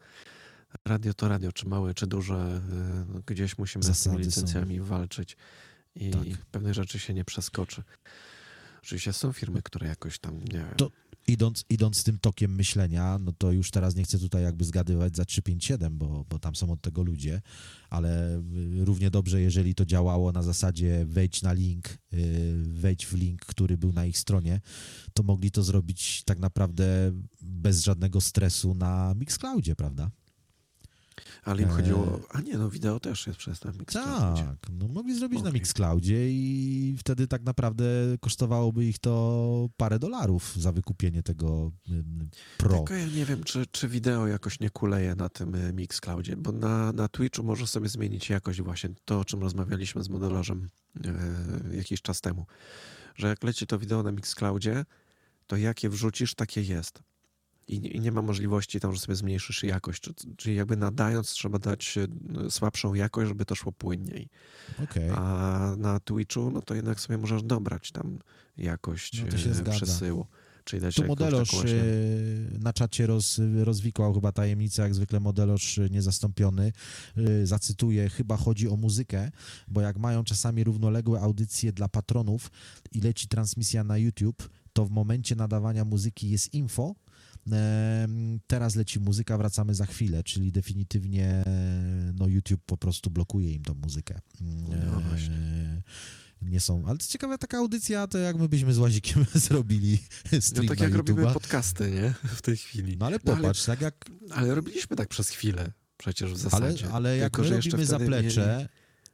Radio to radio, czy małe, czy duże, e, no, gdzieś musimy z Zasady tymi są. licencjami walczyć i Tak. pewnych rzeczy się nie przeskoczy. Oczywiście są firmy, które jakoś tam, nie wiem, To- idąc, idąc tym tokiem myślenia, no to już teraz nie chcę tutaj jakby zgadywać za 357, bo, bo tam są od tego ludzie, ale y, równie dobrze, jeżeli to działało na zasadzie wejdź na link, y, wejdź w link, który był na ich stronie, to mogli to zrobić tak naprawdę bez żadnego stresu na Mixcloudzie, prawda? Ale im chodziło, a nie, no wideo też jest przez ten Mixcloudzie. Tak, no mogli zrobić na. Mixcloudzie i wtedy tak naprawdę kosztowałoby ich to parę dolarów za wykupienie tego y, Pro. Tylko ja nie wiem, czy, czy wideo jakoś nie kuleje na tym e, Mixcloudzie, bo na, na Twitchu możesz sobie zmienić jakość właśnie to, o czym rozmawialiśmy z modelarzem e, jakiś czas temu, że jak leci to wideo na Mixcloudzie, to jakie wrzucisz, takie jest. I, nie- I nie ma możliwości tam, że sobie zmniejszysz jakość. Czy- Czyli jakby nadając trzeba dać e, słabszą jakość, żeby to szło płynniej. Okej. A na Twitchu, no to jednak sobie możesz dobrać tam jakość No e, przesyłu. Czyli dać Tu modeloż taką właśnie- e, na czacie roz, rozwikłał chyba tajemnicę, jak zwykle modeloż e, niezastąpiony. E, Zacytuję, chyba chodzi o muzykę, bo jak mają czasami równoległe audycje dla patronów i leci transmisja na YouTube, to w momencie nadawania muzyki jest info, Teraz leci muzyka, wracamy za chwilę, czyli definitywnie no YouTube po prostu blokuje im tą muzykę. No właśnie. Nie są, ale to ciekawe, taka audycja, to jak my byśmy z Łazikiem zrobili No stream tak na jak robimy YouTube'a. podcasty, nie? W tej chwili. No ale No ale- popatrz, tak jak, Ale robiliśmy tak przez chwilę przecież w ale, zasadzie. ale jak Tylko, my że jeszcze robimy zaplecze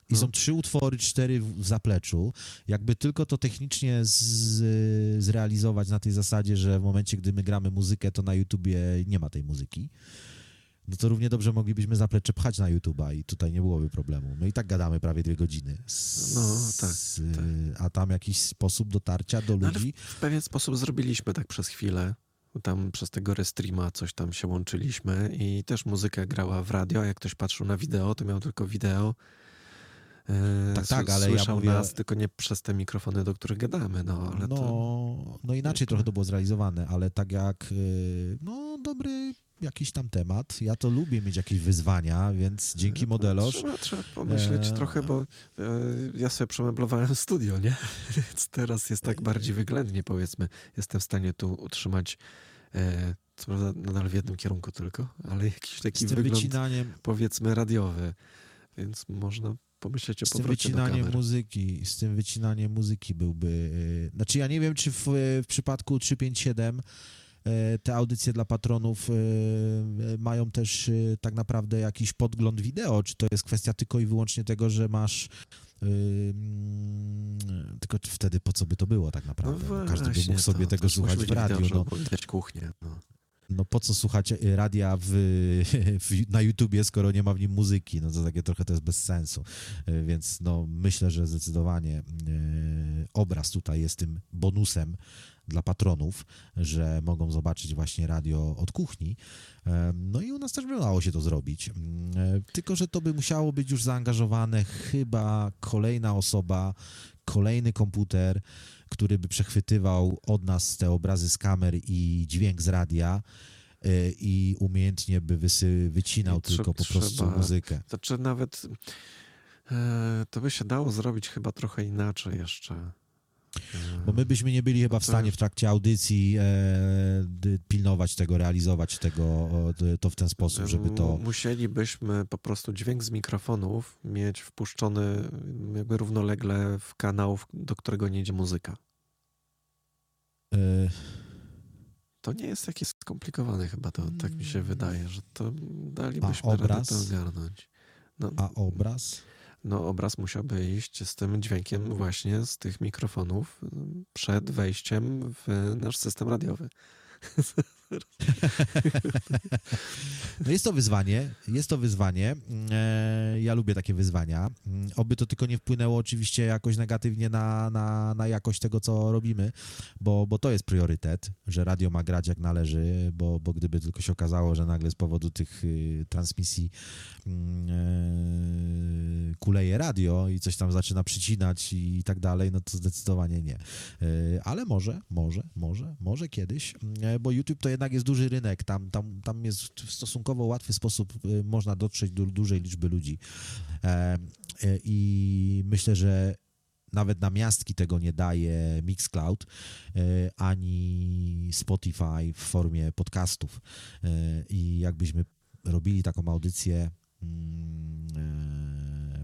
i no. są trzy utwory, cztery w zapleczu, jakby tylko to technicznie z, zrealizować na tej zasadzie, że w momencie, gdy my gramy muzykę, to na YouTubie nie ma tej muzyki, no to równie dobrze moglibyśmy zaplecze pchać na YouTuba i tutaj nie byłoby problemu. My i tak gadamy prawie dwie godziny. Z, No, tak, z, A tam jakiś sposób dotarcia do No, ludzi. w pewien sposób zrobiliśmy tak przez chwilę. Tam przez tego restreama coś tam się łączyliśmy i też muzyka grała w radio, jak ktoś patrzył na wideo, to miał tylko wideo. E, Tak, tak, ale ja słyszał mówię- nas tylko nie przez te mikrofony, do których gadamy, no ale no, to... no inaczej trochę to było zrealizowane, ale tak jak y, no dobry jakiś tam temat. Ja to lubię mieć jakieś wyzwania, więc dzięki modeloż. Trzeba, trzeba pomyśleć E, trochę, bo e, ja sobie przemeblowałem studio, nie? Więc teraz jest tak bardziej wyględnie, powiedzmy. Jestem w stanie tu utrzymać, e, co prawda nadal w jednym kierunku tylko, ale jakiś taki wygląd, wycinaniem, powiedzmy, radiowy. Więc można pomyśleć o Z tym wycinaniem muzyki, z tym wycinaniem muzyki byłby. y, Znaczy, ja nie wiem, czy w, w przypadku 357 y, te audycje dla patronów mają też tak naprawdę jakiś podgląd wideo, czy to jest kwestia tylko i wyłącznie tego, że masz. mm, tylko wtedy po co by to było tak naprawdę? No Każdy by mógł sobie to tego też słuchać w radiu. wideo, No, kuchnię. No. No po co słuchać y, radia w, w, na YouTubie, skoro nie ma w nim muzyki? No to takie trochę to jest bez sensu. Y, Więc no myślę, że zdecydowanie y, obraz tutaj jest tym bonusem dla patronów, że mogą zobaczyć właśnie radio od kuchni. No i u nas też by dało się to zrobić. Tylko, że to by musiało być już zaangażowane chyba kolejna osoba, kolejny komputer, który by przechwytywał od nas te obrazy z kamer i dźwięk z radia e, i umiejętnie by wysy, wycinał trze- tylko po prostu trzeba- muzykę. Znaczy nawet e, to by się dało zrobić chyba trochę inaczej jeszcze. Bo my byśmy nie byli chyba w stanie w trakcie audycji e, pilnować tego, realizować tego to- w ten sposób, żeby to... Musielibyśmy po prostu dźwięk z mikrofonów mieć wpuszczony jakby równolegle w kanał, do którego nie idzie muzyka. E, To nie jest takie skomplikowane chyba, to tak mi się wydaje, że to dalibyśmy radę to ogarnąć. No, a obraz? No obraz musiałby iść z tym dźwiękiem właśnie z tych mikrofonów przed wejściem w nasz system radiowy. No jest to wyzwanie, jest to wyzwanie. E, ja lubię takie wyzwania. Mm, Oby to tylko nie wpłynęło oczywiście jakoś negatywnie na, na, na jakość tego, co robimy, bo, bo to jest priorytet, że radio ma grać jak należy, bo, bo gdyby tylko się okazało, że nagle z powodu tych y, transmisji mm, e, kuleje radio i coś tam zaczyna przycinać i tak dalej, no to zdecydowanie nie. E, ale może, może, może, może kiedyś, e, bo YouTube to jednak jest duży rynek, tam, tam, tam jest w stosunkowo łatwy sposób e, można dotrzeć do dużej liczby ludzi. E, e, I myślę, że nawet na miastki tego nie daje Mixcloud e, ani Spotify w formie podcastów. I jakbyśmy robili taką audycję mm,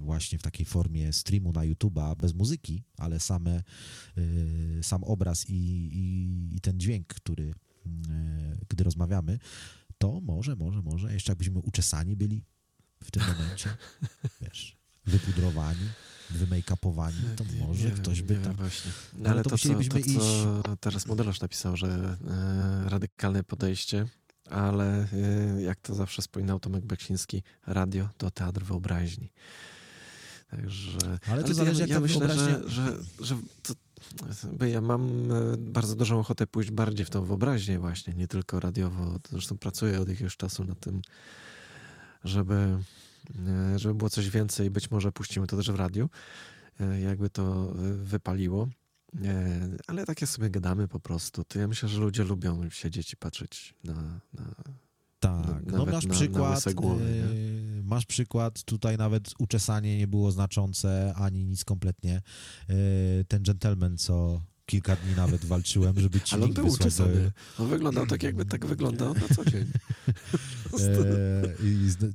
właśnie w takiej formie streamu na YouTube'a bez muzyki, ale same, e, sam obraz i, i, i ten dźwięk, który gdy rozmawiamy, to może, może, może jeszcze jakbyśmy uczesani byli w tym momencie, wiesz, wypudrowani, wymake-upowani, to może Nie ktoś wiem, by tam... właśnie. No, ale ale to to, co, to, co teraz modelarz napisał, że e, radykalne podejście, ale e, jak to zawsze wspominał Tomek Beksiński, radio to teatr wyobraźni. Także, Ale to ja- zależy, jak ja myślę, wyobraźnia- że, że, że to, ja mam e, bardzo dużą ochotę pójść bardziej w tą wyobraźnię właśnie, nie tylko radiowo. Zresztą pracuję od jakiegoś czasu nad tym, żeby, e, żeby było coś więcej. Być może puścimy to też w radiu, e, jakby to wypaliło. Ale takie sobie gadamy po prostu. To ja myślę, że ludzie lubią siedzieć i patrzeć na, na Tak, no masz na- na przykład, łyse głowy, yy, masz przykład, tutaj nawet uczesanie nie było znaczące, ani nic kompletnie. Yy, ten gentleman, co kilka dni nawet walczyłem, żeby ci Ale on był wysłać do, uczesany. On wyglądał tak, jakby tak wyglądał na co dzień. E,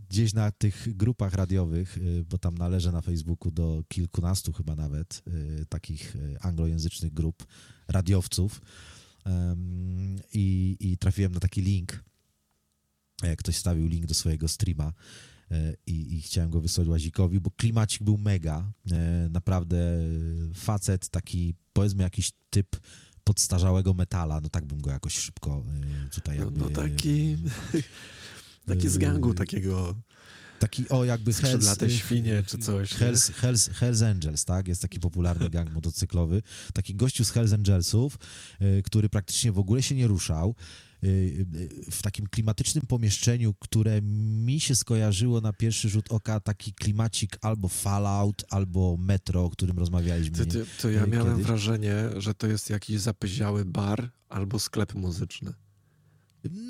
gdzieś na tych grupach radiowych, bo tam należę na Facebooku do kilkunastu chyba nawet takich anglojęzycznych grup radiowców i, i trafiłem na taki link. Ktoś stawił link do swojego streama e, i, i chciałem go wysłać Łazikowi, bo klimacik był mega. E, Naprawdę facet, taki powiedzmy jakiś typ podstarzałego metala, no tak bym go jakoś szybko e, tutaj No, jakby... no taki, taki z gangu takiego Taki, o, jakby skrzydlate świnie czy coś. nie? Hells, Hells, Hells Angels, tak? Jest taki popularny gang motocyklowy. Taki gościu z Hells Angelsów, y, który praktycznie w ogóle się nie ruszał. y, y, W takim klimatycznym pomieszczeniu, które mi się skojarzyło na pierwszy rzut oka, taki klimacik albo Fallout, albo Metro, o którym rozmawialiśmy. Ty, ty, to ja miałem kiedyś. wrażenie, że to jest jakiś zapyziały bar albo sklep muzyczny.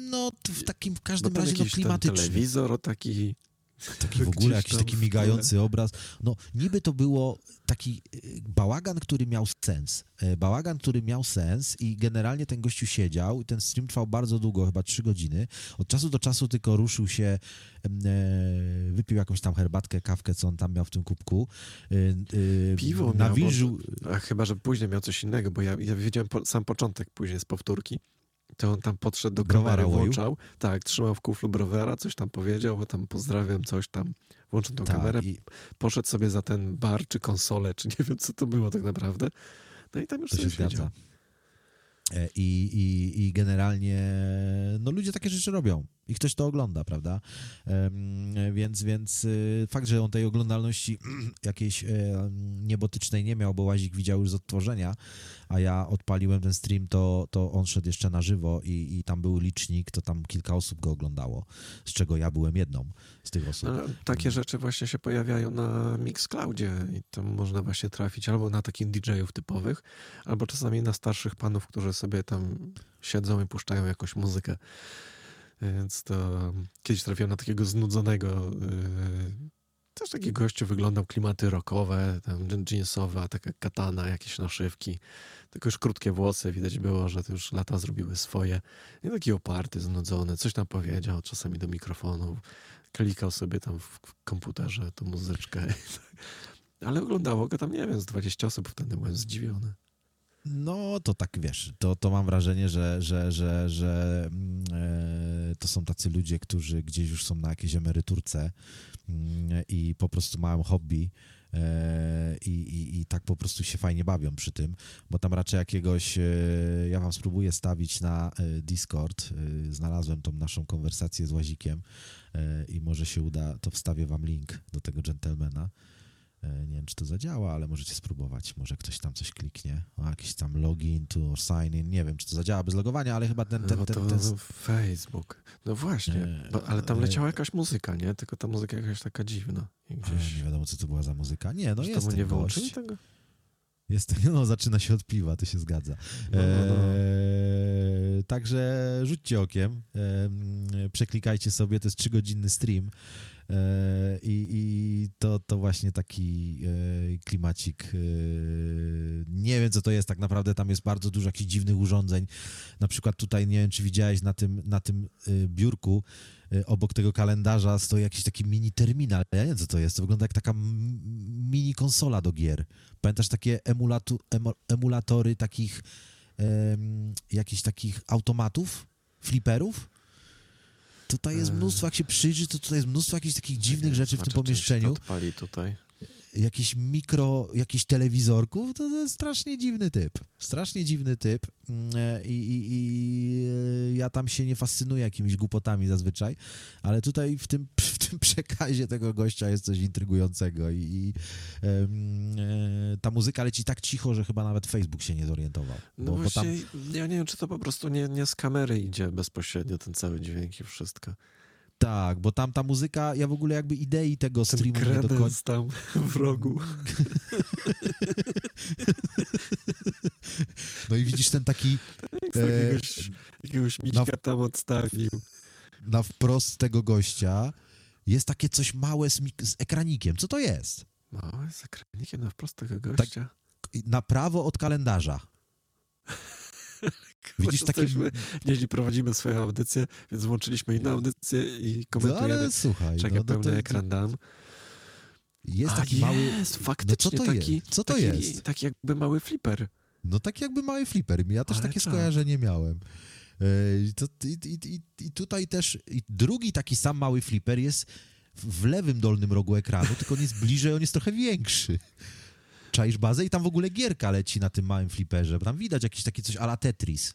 No, w takim w No każdym tam razie no, klimatyczny. telewizor taki Taki w ogóle jakiś taki migający obraz. No, niby to było taki y, bałagan, który miał sens. E, Bałagan, który miał sens i generalnie ten gościu siedział i ten stream trwał bardzo długo, chyba trzy godziny. Od czasu do czasu tylko ruszył się, e, wypił jakąś tam herbatkę, kawkę, co on tam miał w tym kubku. E, e, Piwo miał, nawilżył... A chyba, że później miał coś innego, bo ja, ja wiedziałem po, sam początek później z powtórki. To on tam podszedł do Browara włączał. Tak, trzymał w kuflu browara, coś tam powiedział, bo tam pozdrawiam, coś tam. Włączył tą kamerę, Tak, i poszedł sobie za ten bar czy konsolę, czy nie wiem, co to było tak naprawdę. No i tam już to się sobie siedział. zgadza. E, I, i, I generalnie no ludzie takie rzeczy robią i ktoś to ogląda, prawda? Więc, więc y, fakt, że on tej oglądalności jakiejś niebotycznej nie miał, bo Łazik widział już z odtworzenia, a ja odpaliłem ten stream, to, to on szedł jeszcze na żywo i, i tam był licznik, to tam kilka osób go oglądało, z czego ja byłem jedną z tych osób. Takie rzeczy właśnie się pojawiają na Mixcloudzie i tam można właśnie trafić albo na takich DJ-ów typowych, albo czasami na starszych panów, którzy sobie tam siedzą i puszczają jakąś muzykę. Więc to kiedyś trafiłem na takiego znudzonego yy, też taki gościu wyglądał klimaty rockowe, tam jeansowa, taka katana, jakieś naszywki. Tylko już krótkie włosy, widać było, że to już lata zrobiły swoje. I taki oparty, znudzony, coś tam powiedział, czasami do mikrofonu. Klikał sobie tam w komputerze tą muzyczkę. Ale oglądało go tam, nie wiem, z 20 osób, wtedy byłem zdziwiony. No, to tak wiesz, to, to mam wrażenie, że, że, że, że mm, e, to są tacy ludzie, którzy gdzieś już są na jakiejś emeryturce mm, i po prostu mają hobby. e, I, i, I tak po prostu się fajnie bawią przy tym, bo tam raczej jakiegoś. e, Ja wam spróbuję stawić na e, Discord. e, Znalazłem tą naszą konwersację z Łazikiem e, i może się uda, to wstawię wam link do tego gentlemana. E, Nie wiem, czy to zadziała, ale możecie spróbować. Może ktoś tam coś kliknie. O, jakiś tam login to sign in. Nie wiem, czy to zadziała bez logowania, ale chyba ten... ten, no ten, to ten, Facebook. No właśnie, Nie, bo, ale tam ale- leciała jakaś muzyka, nie? Tylko ta muzyka jakaś taka dziwna. Gdzieś... Nie wiadomo, co to była za muzyka. Nie, no jest ten nie wyłączyli tego? Jest, no, zaczyna się od piwa, to się zgadza. No, no, no. Także rzućcie okiem, eee, przeklikajcie sobie, to jest trzygodzinny stream i, i to, to właśnie taki eee, klimacik. eee, nie wiem, co to jest tak naprawdę, tam jest bardzo dużo jakichś dziwnych urządzeń. Na przykład tutaj, nie wiem, czy widziałeś na tym, na tym e, biurku, e, obok tego kalendarza stoi jakiś taki mini terminal. Ja nie wiem, co to jest. To wygląda jak taka mini konsola do gier. Pamiętasz takie emulatu, emulatory takich jakichś takich automatów, fliperów? Tutaj jest mnóstwo, jak się przyjrzy, to tutaj jest mnóstwo jakichś takich dziwnych rzeczy w tym Zobaczę, czy się to pomieszczeniu. odpali tutaj. Jakieś mikro, jakichś telewizorków, to, to jest strasznie dziwny typ. Strasznie dziwny typ. Mm, e, I, i, i e, ja tam się nie fascynuję jakimiś głupotami zazwyczaj, ale tutaj w tym, w tym przekazie tego gościa jest coś intrygującego i, i e, ta muzyka leci tak cicho, że chyba nawet Facebook się nie zorientował. No Bo, tam, właśnie, ja nie wiem, czy to po prostu nie, nie z kamery idzie bezpośrednio ten cały dźwięk i wszystko. Tak, bo tam ta muzyka, ja w ogóle jakby idei tego Ten streamu nie do końca... tam w rogu. No i widzisz ten taki Jakiegoś, jakiegoś miśka tam odstawił. na wprost tego gościa jest takie coś małe z, z ekranikiem. Co to jest? Małe z ekranikiem na wprost Tak. tego gościa. I Na prawo od kalendarza. Widzisz takie... Nieźli prowadzimy swoją audycję, więc włączyliśmy inną audycję i No, komentujemy. ale słuchaj, Czekaj, no, no, pełny to ekran dam. jest A, taki mały... jest, faktycznie no co to taki, jest? Co to taki, jest? taki jakby mały flipper. No tak jakby mały flipper. Ja też Ale takie czad. skojarzenie miałem. E, I, to, i, i, i, tutaj też i drugi taki sam mały flipper jest w w lewym dolnym rogu ekranu, tylko on jest bliżej, on jest trochę większy. Czaisz bazę i tam w ogóle gierka leci na tym małym flipperze, bo tam widać jakiś taki coś ala Tetris.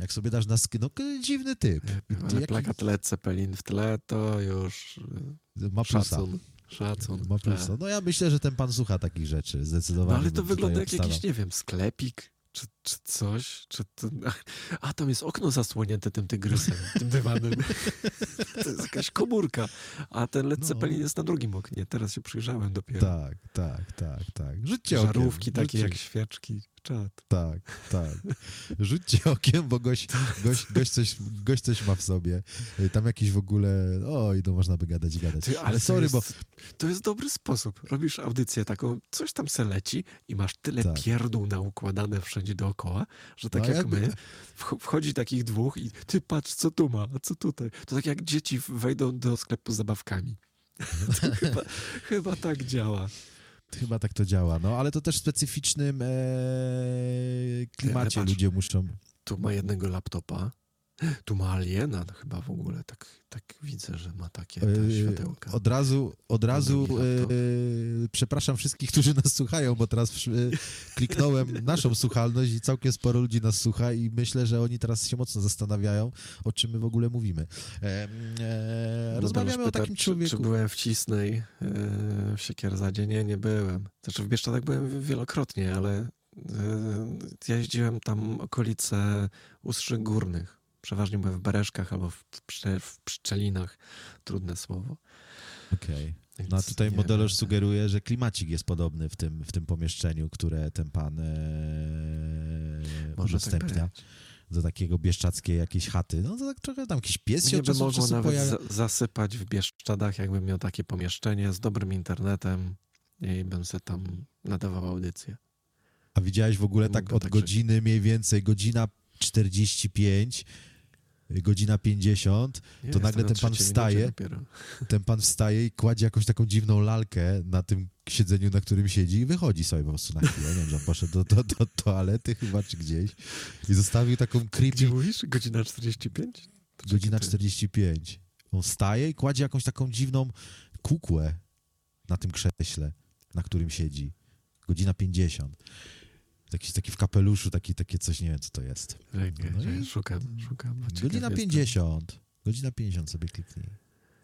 Jak sobie dasz na sk... No dziwny typ. Ale Jaki- plakat Led Zeppelin w tle to już Ma plusa. szacun. Szacun. Ma plusa. Tak. No ja myślę, że ten pan słucha takich rzeczy, No zdecydowanie. ale to wygląda jak jakiś, nie wiem, sklepik, czy czy coś, czy to... A, tam jest okno zasłonięte tym tygrysem, tym dywanem. To jest jakaś komórka. A ten Led No. Zeppelin jest na drugim oknie. Teraz się przyjrzałem dopiero. Tak, tak, tak, tak. Rzućcie okiem. Żarówki takie rzućcie, jak świeczki. Czad. Tak, tak. Rzućcie okiem, bo gość, gość, gość, coś, gość coś ma w sobie. Tam jakiś w ogóle... Oj, no można by gadać i gadać. Ty, Ale to sorry, jest, bo... To jest dobry sposób. Robisz audycję taką, coś tam se leci i masz tyle Tak. pierdół naukładane wszędzie dookoła, że tak No, jak jakby- my, wch- wchodzi takich dwóch i ty patrz, co tu ma, a co tutaj. To tak jak dzieci wejdą do sklepu z zabawkami. Chyba, chyba tak działa. Chyba tak to działa, no ale to też w specyficznym e, klimacie ludzie muszą. Tu ma jednego laptopa, tu ma aliena no chyba w ogóle, tak, tak widzę, że ma takie te e, światełka. Od razu, od razu e, przepraszam wszystkich, którzy nas słuchają, bo teraz e, kliknąłem naszą słuchalność i całkiem sporo ludzi nas słucha i myślę, że oni teraz się mocno zastanawiają, o czym my w ogóle mówimy. E, e, rozmawiamy o Pyta, takim czy, człowieku. Czy byłem w Cisnej yy, w Siekierzadzie? Nie, nie byłem. Znaczy w Bieszczadach byłem wielokrotnie, ale yy, ja jeździłem tam okolice Ustrzyk Górnych. Przeważnie byłem w Bereszkach albo w, pszcze, w Pszczelinach. Trudne słowo. Okej. Więc No a tutaj modelarz wiem. sugeruje, że klimacik jest podobny w tym, w tym pomieszczeniu, które ten pan e, Może tak udostępnia. być. do takiego bieszczackiej jakiejś chaty. No to tak trochę tam jakiś pies się by mogło nawet pojawia. za, zasypać w Bieszczadach, jakbym miał takie pomieszczenie z dobrym internetem i bym se tam nadawał audycję. A widziałeś w ogóle tak od tak żyć. godziny mniej więcej, godzina 45, godzina 50, Nie, To nagle na ten pan wstaje. ten pan wstaje i kładzie jakąś taką dziwną lalkę na tym siedzeniu, na którym siedzi i wychodzi sobie po prostu na chwilę. Nie wiem, że on poszedł do, do, do toalety chyba czy gdzieś i zostawił taką Gdzie creepy mówisz? Godzina 45? To godzina czekaj, to- 45. On wstaje i kładzie jakąś taką dziwną kukłę na tym krześle, na którym siedzi. Godzina 50. Taki, taki w kapeluszu, taki, takie coś, nie wiem co to jest. Czekaj, No i- czekaj, szukam, szukam. Godzina jestem. 50. Godzina 50 sobie kliknij.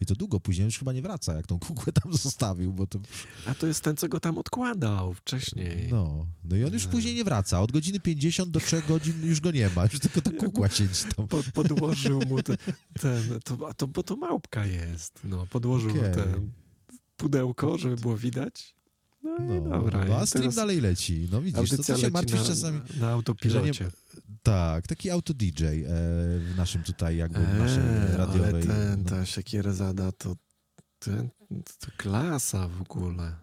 I to długo później już chyba nie wraca, jak tą kukłę tam zostawił, bo to... A to jest ten, co go tam odkładał wcześniej. No, no i on już No. później nie wraca. Od godziny 50 do 3 godzin już go nie ma. Już tylko ta kukła siedzi tam. Po, podłożył mu te, ten, to, a to, bo to małpka jest. No, podłożył mu Okej. ten pudełko, żeby było widać. No, i No, dobra. no, a stream teraz dalej leci. No widzisz, to co się martwisz na, czasami... Na autopilocie. Tak, taki auto-DJ e, w naszym tutaj jakby w naszej Eee, radiowej... ale ten, no, ta siekierezada to, ten, to klasa w ogóle.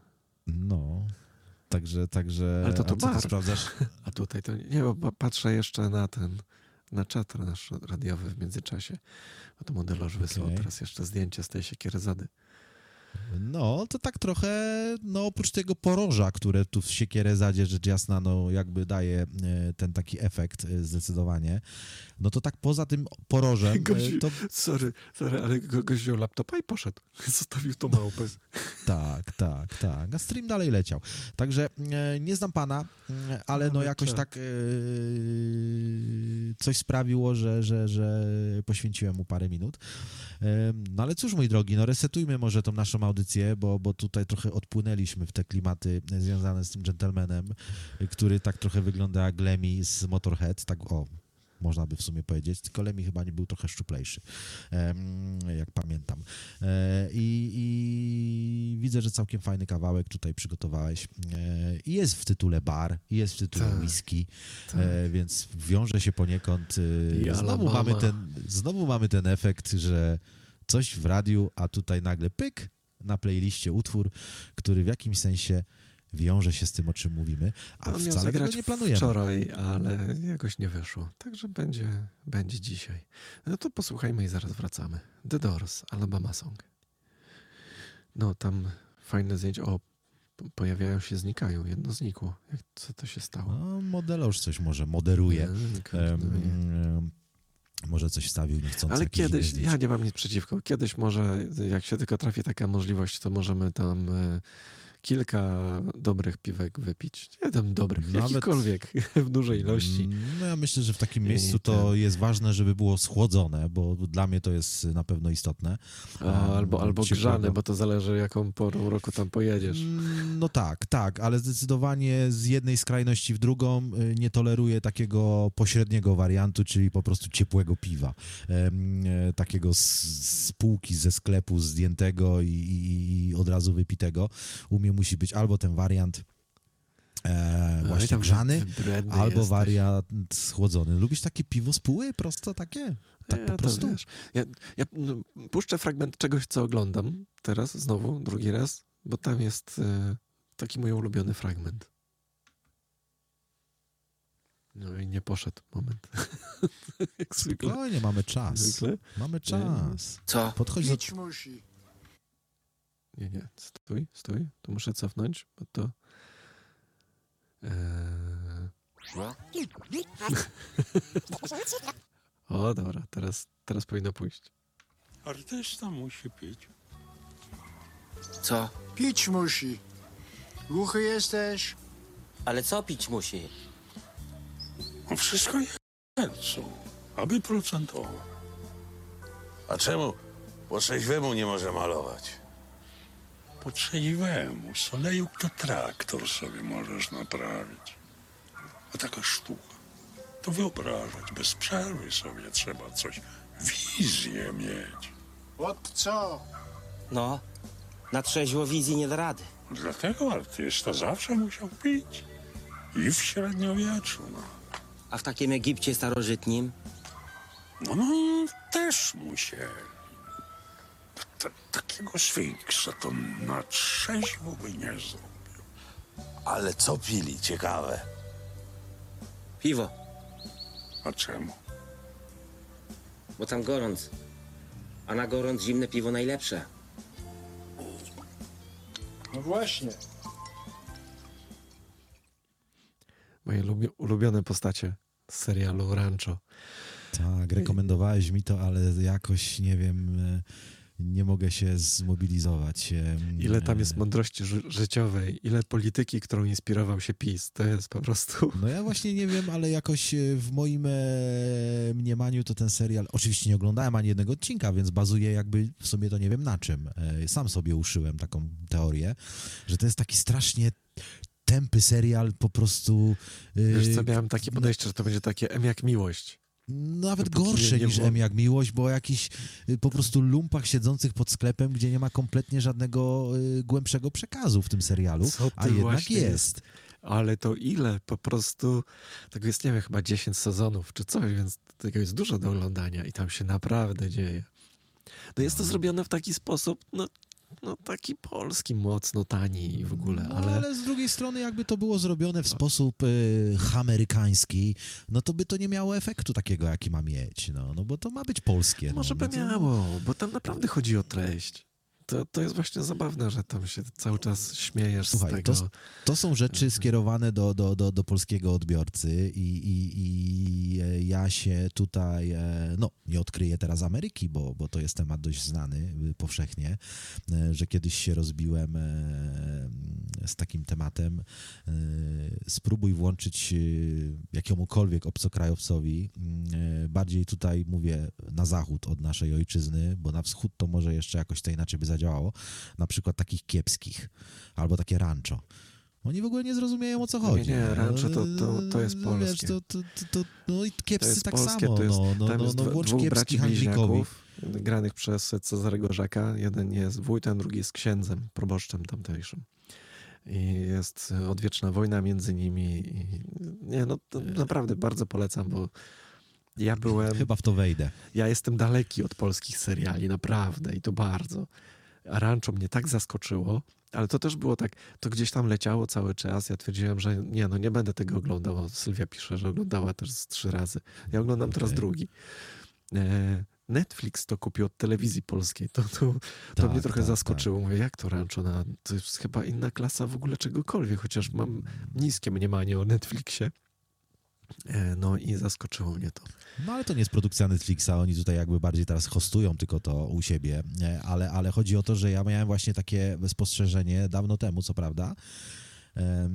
no. Także, także... Ale to to a co ty bar. sprawdzasz? A tutaj to nie, bo pa- patrzę jeszcze na ten, na czat nasz radiowy w międzyczasie. Bo to modelarz wysłał Okej. teraz jeszcze zdjęcie z tej siekierezady. No, to tak trochę, no oprócz tego poroża, które tu w Siekierezadzie, rzecz jasna, no jakby daje e, ten taki efekt e, zdecydowanie, no to tak poza tym porożem, e, Gościu- to Sorry, sorry, ale go- gość wziął laptopa i poszedł. Zostawił tą małpę. tak, tak, tak, a stream dalej leciał. Także nie znam pana, e, ale no Ale jakoś tak e, coś sprawiło, że, że, że poświęciłem mu parę minut. No ale cóż, mój drogi, no resetujmy może tą naszą audycję, bo, bo tutaj trochę odpłynęliśmy w te klimaty związane z tym gentlemanem, który tak trochę wygląda jak Lemmy z Motorhead, tak o, można by w sumie powiedzieć, tylko Lemmy chyba nie był trochę szczuplejszy, jak pamiętam. E, I, I widzę, że całkiem fajny kawałek tutaj przygotowałeś. E, I jest w tytule bar, i jest w tytule Tak, whisky, tak. e, więc wiąże się poniekąd. I Znowu mamy, ten, znowu mamy ten efekt, że coś w radiu, a tutaj nagle pyk na playliście utwór, który w jakimś sensie wiąże się z tym, o czym mówimy, a miał wcale tego nie planujemy. wczoraj, ale jakoś nie wyszło. Także będzie, będzie dzisiaj. No to posłuchajmy i zaraz wracamy. The Doors, Alabama Song. No tam fajne zdjęcia. O, pojawiają się, znikają. Jedno znikło. Jak, co to się stało? No, modelarz coś może moderuje. Em, może coś wstawił niechcący. Ale kiedyś, ja nie mam nic przeciwko. Kiedyś może, jak się tylko trafi taka możliwość, to możemy tam e, kilka dobrych piwek wypić. Nie tam dobrych, Nawet- jakikolwiek, w dużej ilości. Mm, No ja myślę, że w takim miejscu to jest ważne, żeby było schłodzone, bo dla mnie to jest na pewno istotne. A, albo albo ciepłego. grzane, bo to zależy jaką porą roku tam pojedziesz. Mm, No tak, tak, ale zdecydowanie z jednej skrajności w drugą y, nie toleruję takiego pośredniego wariantu, czyli po prostu ciepłego piwa. E, takiego z, z półki, ze sklepu zdjętego i, i, i od razu wypitego. U mnie musi być albo ten wariant e, Oj, właśnie tam grzany, albo jesteś. wariant schłodzony. Lubisz takie piwo z póły? Prosto takie? Tak Ja po to prostu? wiesz, ja, ja no, puszczę fragment czegoś, co oglądam teraz, znowu, drugi raz, bo tam jest e, taki mój ulubiony fragment. No i nie poszedł moment. Jak zwykle. Spokojnie, mamy czas. Zwykle? Mamy czas. Co? Podchodź do... Pić musi. Nie, nie, stój, stój. Tu muszę cofnąć, bo to... Eee... O, dobra, teraz, teraz powinno pójść. Artysta musi pić. Co? Pić musi. Głuchy jesteś? Ale co pić musi? No wszystko jest, aby procentowo. A czemu po trzeźwemu nie może malować? Po trzeźwemu soleju to traktor sobie możesz naprawić. A taka sztuka, to wyobrażać bez przerwy sobie trzeba coś, wizję mieć. Od co? No, na trzeźwo wizji nie da rady. Dlatego artysta zawsze musiał pić. I w średniowieczu, no. A w takim Egipcie starożytnim? No, no też musieli. Ta, takiego sfinksa to na trzeźwo by nie zrobił. Ale co pili? Ciekawe. Piwo, A czemu? bo tam gorąc. A na gorąc zimne piwo najlepsze. No właśnie. Moje lubi- ulubione postacie z serialu Rancho. Tak, rekomendowałeś mi to, ale jakoś nie wiem, e, nie mogę się zmobilizować. Ile tam jest e, mądrości ży- życiowej, ile polityki, którą inspirował się PiS. To jest po prostu... No ja właśnie nie wiem, ale jakoś e, w moim e, mniemaniu to ten serial, oczywiście nie oglądałem ani jednego odcinka, więc bazuje jakby w sumie to nie wiem na czym. Sam sobie uszyłem taką teorię, że to jest taki strasznie tępy serial, po prostu... Wiesz co, miałem takie podejście, że to będzie takie M jak miłość. Nawet Dopóki gorsze nie- nie niż było- M jak miłość, bo o jakichś y, po prostu lumpach siedzących pod sklepem, gdzie nie ma kompletnie żadnego y, głębszego przekazu w tym serialu, a jednak jest. Ale to ile? Po prostu tego jest, nie wiem, chyba 10 sezonów czy coś, więc tego jest dużo do oglądania i tam się naprawdę dzieje. No jest to zrobione w taki sposób, no, no taki polski, mocno tani i w ogóle, No, ale... ale z drugiej strony, jakby to było zrobione w sposób y, amerykański, no to by to nie miało efektu takiego, jaki ma mieć, no, no bo to ma być polskie. Może no, by no miało, bo tam naprawdę chodzi o treść. To, to jest właśnie zabawne, że tam się cały czas śmiejesz Słuchaj, z tego. to, to są rzeczy skierowane do, do, do, do polskiego odbiorcy i, i, i e, ja się tutaj, e, no nie odkryję teraz Ameryki, bo, bo to jest temat dość znany y, powszechnie, e, że kiedyś się rozbiłem z takim tematem. Spróbuj włączyć jakiemukolwiek obcokrajowcowi, mm, bardziej tutaj mówię na zachód od naszej ojczyzny, bo na wschód to może jeszcze jakoś to inaczej by zadziałało, na przykład takich kiepskich, albo takie rancho. Oni w ogóle nie zrozumieją o co chodzi. nie, no. rancho to- to- to jest Wiesz, polskie. to, to, to, to, no i kiepscy tak polskie, samo. to jest, no, no, tam no, jest no, włącz dwóch braci bliźniaków, granych przez Cezarego Żaka. Jeden jest wójtem, drugi jest księdzem, proboszczem tamtejszym. I jest odwieczna wojna między nimi. I nie, no to naprawdę bardzo polecam, bo ja byłem... Chyba w to wejdę. Ja jestem daleki od polskich seriali, naprawdę i to bardzo. Rancho mnie tak zaskoczyło, ale to też było tak, to gdzieś tam leciało cały czas. Ja twierdziłem, że nie, no nie będę tego oglądał. Sylwia pisze, że oglądała też z trzy razy. Ja oglądam teraz Okej. drugi. E, Netflix to kupił od telewizji polskiej. To, to, to Tak, mnie trochę tak, zaskoczyło. Mówię, jak to Rancho? Na, to jest chyba inna klasa w ogóle czegokolwiek, chociaż mam niskie mniemanie o Netflixie. E, No i zaskoczyło mnie to. No ale to nie jest produkcja Netflixa, oni tutaj jakby bardziej teraz hostują tylko to u siebie, ale, ale chodzi o to, że ja miałem właśnie takie spostrzeżenie dawno temu, co prawda, e,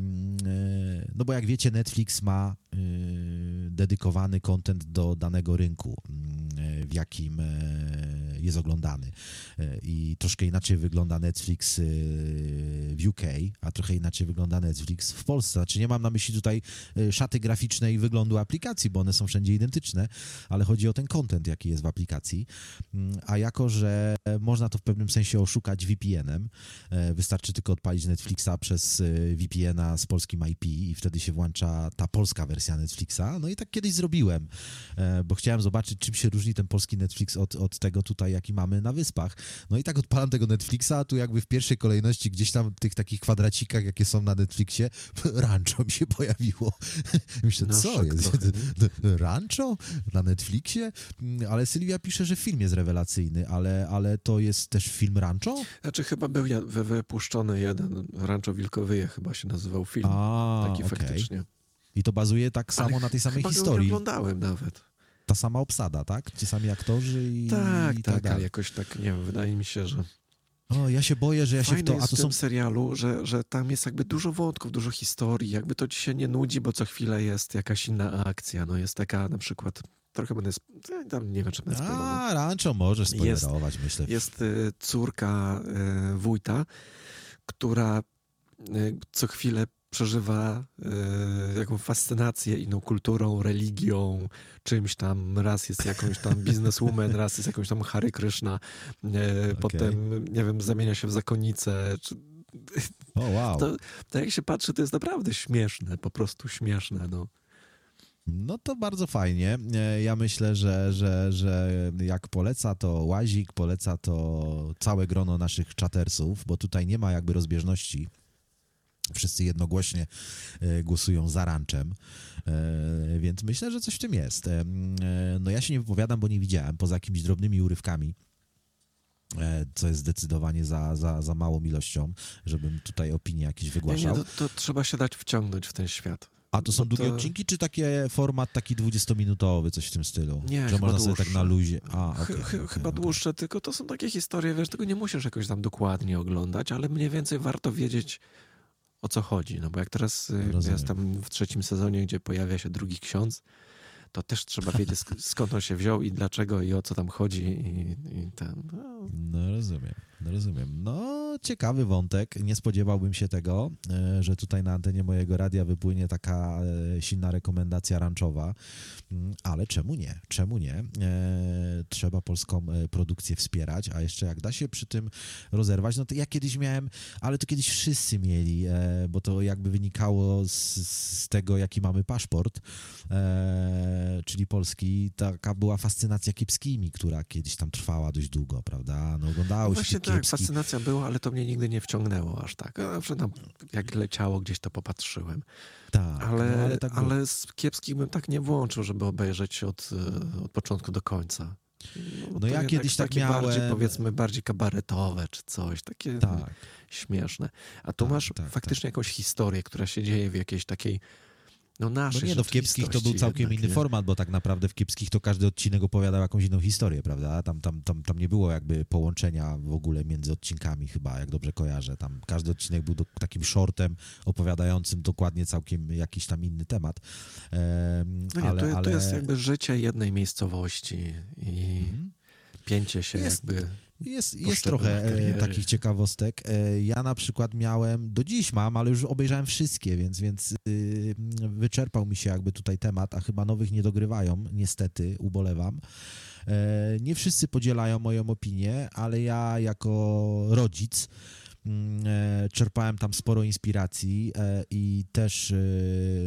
no bo jak wiecie, Netflix ma dedykowany content do danego rynku, mm, w jakim e, jest oglądany. E, I troszkę inaczej wygląda Netflix e, w UK, a trochę inaczej wygląda Netflix w Polsce. Znaczy nie mam na myśli tutaj e, szaty graficznej i wyglądu aplikacji, bo one są wszędzie identyczne, ale chodzi o ten content, jaki jest w aplikacji. Mm, A jako, że można to w pewnym sensie oszukać VPN-em, wystarczy tylko odpalić Netflixa przez VPN-a z polskim IP i wtedy się włącza ta polska wersja Netflixa. No i tak kiedyś zrobiłem, e, bo chciałem zobaczyć, czym się różni ten polski Netflix od, od tego tutaj, jaki mamy na wyspach. No i tak odpalam tego Netflixa, a tu jakby w pierwszej kolejności gdzieś tam w tych takich kwadracikach, jakie są na Netflixie, rancho mi się pojawiło. Myślę, No, co jest? trochę, Rancho na Netflixie? Mm, Ale Sylwia pisze, że film jest rewelacyjny, ale, ale to jest też film Rancho? Znaczy chyba był wypuszczony jeden, Rancho Wilkowyje chyba się nazywał film. A, Taki okej. faktycznie. I to bazuje tak samo Ale na tej samej Go nie historii. oglądałem nawet. Ta sama obsada, tak? Ci sami aktorzy i Tak, i tak, ale dalej. jakoś tak, nie wiem, wydaje mi się, że O, ja się boję, że ja się w fajne to... A jest to w są... tym serialu, że, że tam jest jakby dużo wątków, dużo historii, jakby to ci się nie nudzi, bo co chwilę jest jakaś inna akcja, no jest taka na przykład, trochę będę, sp- eh, tam nie wiem, czy będę spoilował. A, Rancho możesz spoilerować, myślę. Jest y, córka y, wójta, która y, co chwilę przeżywa y, jaką fascynację inną kulturą, religią, czymś tam. Raz jest jakąś tam bizneswoman, raz jest jakąś tam Hary Krishna, y, potem, nie wiem, zamienia się w zakonnicę. Czy, O, wow. to, to jak się patrzy, to jest naprawdę śmieszne, po prostu śmieszne. No. No to bardzo fajnie. E, Ja myślę, że, że, że jak poleca to Łazik, poleca to całe grono naszych czatersów, bo tutaj nie ma jakby rozbieżności. Wszyscy jednogłośnie e, głosują za ranczem, e, więc myślę, że coś w tym jest. E, No ja się nie wypowiadam, bo nie widziałem, poza jakimiś drobnymi urywkami, co jest zdecydowanie za, za, za małą ilością, żebym tutaj opinie jakieś Nie, nie, wygłaszał. to, to trzeba się dać wciągnąć w ten świat. A to są No długie to- odcinki, czy takie format taki 20-minutowy, coś w tym stylu? Nie, Że można sobie tak dłuższe. na luzie. A, Chy- okej, chy- okej, chyba okej. dłuższe, tylko to są takie historie, wiesz, tego nie musisz jakoś tam dokładnie oglądać, ale mniej więcej warto wiedzieć, o co chodzi. No bo jak teraz y, Rozumiem. jestem w trzecim sezonie, gdzie pojawia się drugi ksiądz, to też trzeba wiedzieć, sk- skąd on się wziął i dlaczego i o co tam chodzi i, i ten... No, No rozumiem, no rozumiem. No ciekawy wątek, nie spodziewałbym się tego, e, że tutaj na antenie mojego radia wypłynie taka e, silna rekomendacja ranczowa, Mm, ale czemu nie, czemu nie? E, Trzeba polską produkcję wspierać, a jeszcze jak da się przy tym rozerwać, no to ja kiedyś miałem, ale to kiedyś wszyscy mieli, bo to jakby wynikało z, z tego, jaki mamy paszport, czyli polski, taka była fascynacja kiepskimi, która kiedyś tam trwała dość długo, prawda? No oglądało się Właśnie tych tak, kiepskich. fascynacja była, ale to mnie nigdy nie wciągnęło aż tak. Zawsze tam, jak leciało gdzieś, to popatrzyłem. Tak, Ale, no, ale tak ale z kiepskich bym tak nie włączył, żeby obejrzeć od, e, od początku do końca. No to ja kiedyś tak takie bardziej, miałem- powiedzmy, bardziej kabaretowe czy coś, takie Tak. śmieszne. A tu Tak, masz tak, faktycznie jakąś historię, która się dzieje w jakiejś takiej, no No naszej nie, no w kiepskich to był całkiem jednak, inny nie? format, bo tak naprawdę w kiepskich to każdy odcinek opowiadał jakąś inną historię, prawda? Tam, tam, tam, tam nie było jakby połączenia w ogóle między odcinkami chyba, jak dobrze kojarzę. Tam każdy odcinek był do, takim shortem opowiadającym dokładnie całkiem jakiś tam inny temat. Em, No nie, ale, to, ale... to jest jakby życie jednej miejscowości i Mhm. pięcie się Jest- jakby... Jest, jest trochę e, kariery. takich ciekawostek. E, ja na przykład miałem, do dziś mam, ale już obejrzałem wszystkie, więc, więc y, wyczerpał mi się jakby tutaj temat, a chyba nowych nie dogrywają, niestety, ubolewam. E, nie wszyscy podzielają moją opinię, ale ja jako rodzic czerpałem tam sporo inspiracji e, i też e,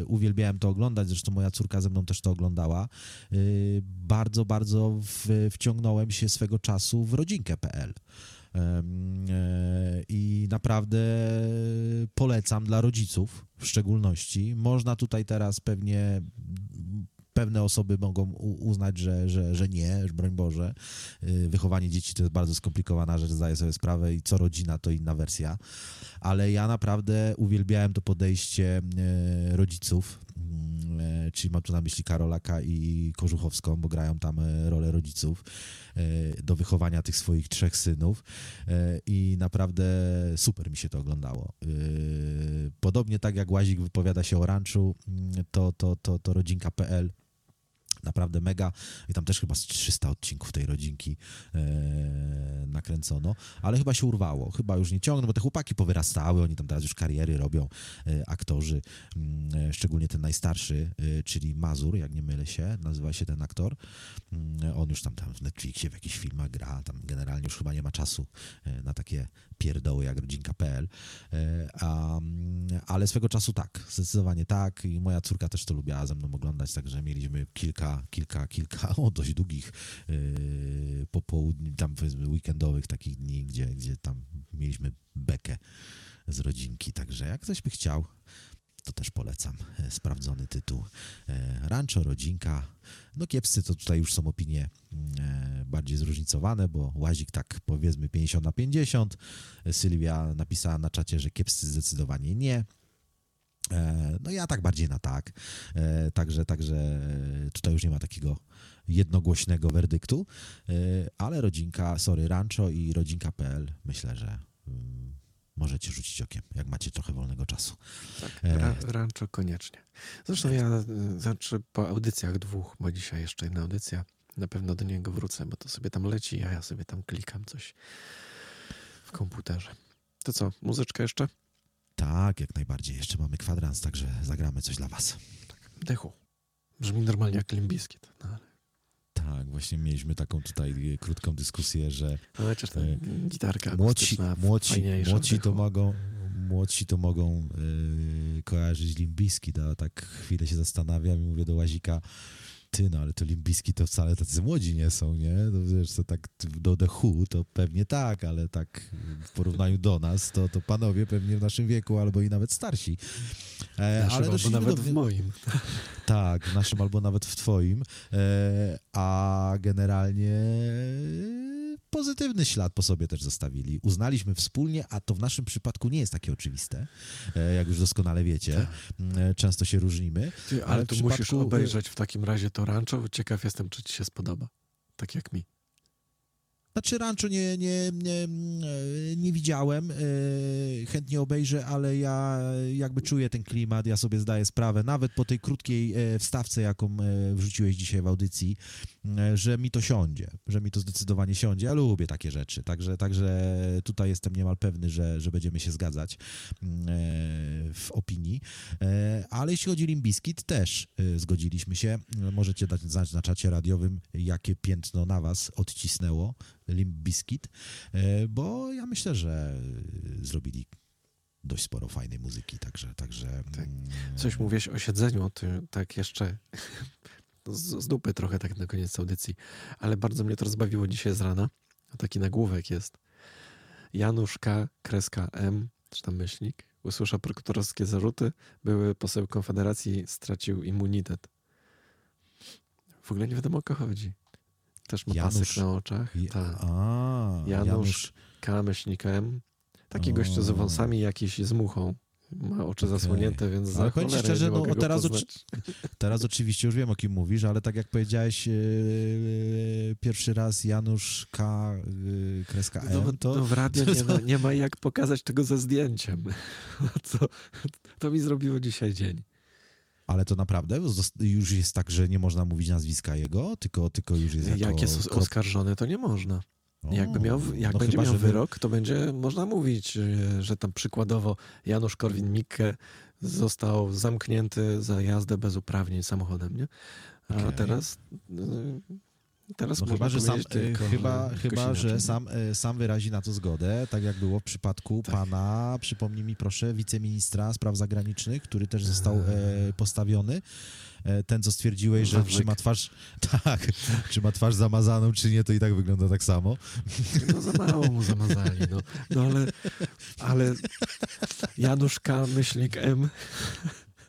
uwielbiałem to oglądać, zresztą moja córka ze mną też to oglądała. E, Bardzo, bardzo wciągnąłem się swego czasu w rodzinkę.pl. E, I naprawdę polecam dla rodziców w szczególności. Można tutaj teraz pewnie pewne osoby mogą uznać, że, że, że nie, że broń Boże. Y, Wychowanie dzieci to jest bardzo skomplikowana rzecz, zdaję sobie sprawę i co rodzina to inna wersja. Ale ja naprawdę uwielbiałem to podejście e, rodziców, mm, e, czyli mam tu na myśli Karolaka i Kożuchowską, bo grają tam rolę rodziców do wychowania tych swoich trzech synów i naprawdę super mi się to oglądało. Podobnie tak jak Łazik wypowiada się o ranczu, to, to, to, to rodzinka.pl naprawdę mega. I tam też chyba z 300 odcinków tej rodzinki e, nakręcono, ale chyba się urwało, chyba już nie ciągną, bo te chłopaki powyrastały, oni tam teraz już kariery robią, e, aktorzy, mm, e, szczególnie ten najstarszy, e, czyli Mazur, jak nie mylę się, nazywa się ten aktor, Mm, on już tam, tam w Netflixie w jakichś filmach gra, tam generalnie już chyba nie ma czasu e, na takie pierdoły jak rodzinka.pl, e, a, mm, ale swego czasu tak, zdecydowanie tak. I moja córka też to lubiła ze mną oglądać, także mieliśmy kilka, kilka, kilka, o dość długich yy, popołudni, tam powiedzmy weekendowych takich dni, gdzie, gdzie tam mieliśmy bekę z rodzinki, także jak ktoś by chciał, to też polecam. E, Sprawdzony tytuł. E, Rancho, rodzinka. No kiepscy to tutaj już są opinie e, bardziej zróżnicowane, bo Łazik tak powiedzmy 50 na 50. E, Sylwia napisała na czacie, że kiepscy zdecydowanie nie. E, No ja tak bardziej na tak. E, Także, także tutaj już nie ma takiego jednogłośnego werdyktu, E, ale rodzinka, sorry, Rancho i rodzinka.pl myślę, że mm, możecie rzucić okiem, jak macie trochę wolnego czasu. Tak, ra, rancho koniecznie. Zresztą ja, znaczy po audycjach dwóch, bo dzisiaj jeszcze jedna audycja, na pewno do niego wrócę, bo to sobie tam leci, a ja sobie tam klikam coś w komputerze. To co, muzyczkę jeszcze? Tak, jak najbardziej. Jeszcze mamy kwadrans, także zagramy coś dla was. Dechu. Brzmi normalnie jak Limbiskit. No, ale, Tak, właśnie mieliśmy taką tutaj e, krótką dyskusję, że ale chociaż ta E, gitarka młodsi, młodsi, młodsi to mogą młodsi to mogą yy, kojarzyć Limbiski, a tak chwilę się zastanawiam i mówię do Łazika, ty no, ale to Limbiski to wcale tacy młodzi nie są, nie? To wiesz, to tak do The Who to pewnie tak, ale tak w porównaniu do nas, to, to panowie pewnie w naszym wieku albo i nawet starsi. E, Naszym, ale albo nawet do, w moim. tak, w naszym albo nawet w twoim, e, a generalnie pozytywny ślad po sobie też zostawili. Uznaliśmy wspólnie, a to w naszym przypadku nie jest takie oczywiste, e, jak już doskonale wiecie. E, Często się różnimy. Ty, ale, ale tu musisz przypadku- obejrzeć w takim razie to rancho. Ciekaw jestem, czy ci się spodoba. Tak jak mi. Znaczy rancho nie, nie, nie, nie widziałem, e, chętnie obejrzę, ale ja jakby czuję ten klimat, ja sobie zdaję sprawę, nawet po tej krótkiej e, wstawce, jaką e, wrzuciłeś dzisiaj w audycji, że mi to siądzie, że mi to zdecydowanie siądzie. Ja lubię takie rzeczy, także, także tutaj jestem niemal pewny, że, że będziemy się zgadzać w opinii. Ale jeśli chodzi o Limbiskit, też zgodziliśmy się. Możecie dać znać na czacie radiowym, jakie piętno na was odcisnęło Limp Bizkit, e, bo ja myślę, że e, zrobili dość sporo fajnej muzyki, także... także Tak. mm, Coś mówiłeś o siedzeniu, ty, tak jeszcze z, z dupy trochę tak na koniec audycji, ale bardzo mnie to rozbawiło dzisiaj z rana. Taki nagłówek jest. Janusz K. Kreska M. czy tam myślnik, usłyszał prokuratorskie zarzuty, były poseł Konfederacji stracił immunitet. W ogóle nie wiadomo o kogo chodzi. Też ma Janusz- pasek na oczach. Tak. A, Janusz, Janusz K. myślnik M. Taki gościu z wąsami jakiś z muchą. Ma oczy Okej. zasłonięte, więc za Ale powiem ci cholerę szczerze, no, teraz poznać. Teraz oczywiście już wiem, o kim mówisz, ale tak jak powiedziałeś yy, pierwszy raz Janusz K. Yy, kreska M, No, to... no w radio nie ma, nie ma jak pokazać tego ze zdjęciem. To, to mi zrobiło dzisiaj dzień. Ale to naprawdę już jest tak, że nie można mówić nazwiska jego, tylko, tylko już jest jako... Jak jest os- krop- oskarżony, to nie można. O, Jakby miał, jak no będzie chyba, miał wyrok, to będzie można mówić, że, że tam przykładowo Janusz Korwin-Mikke został zamknięty za jazdę bez uprawnień samochodem, nie? A Okej. teraz y, teraz No chyba, że sam, powiedzieć tylko, e, chyba, że chyba, że sam, e, sam wyrazi na to zgodę, tak jak było w przypadku Tak. pana, przypomnij mi proszę, wiceministra spraw zagranicznych, który też został e, postawiony. E, ten, co stwierdziłeś, że Wawrzyk. czy ma twarz, tak, czy ma twarz zamazaną, czy nie, to i tak wygląda tak samo. No za mało mu zamazali, no. No ale, ale Janusz K. myślnik M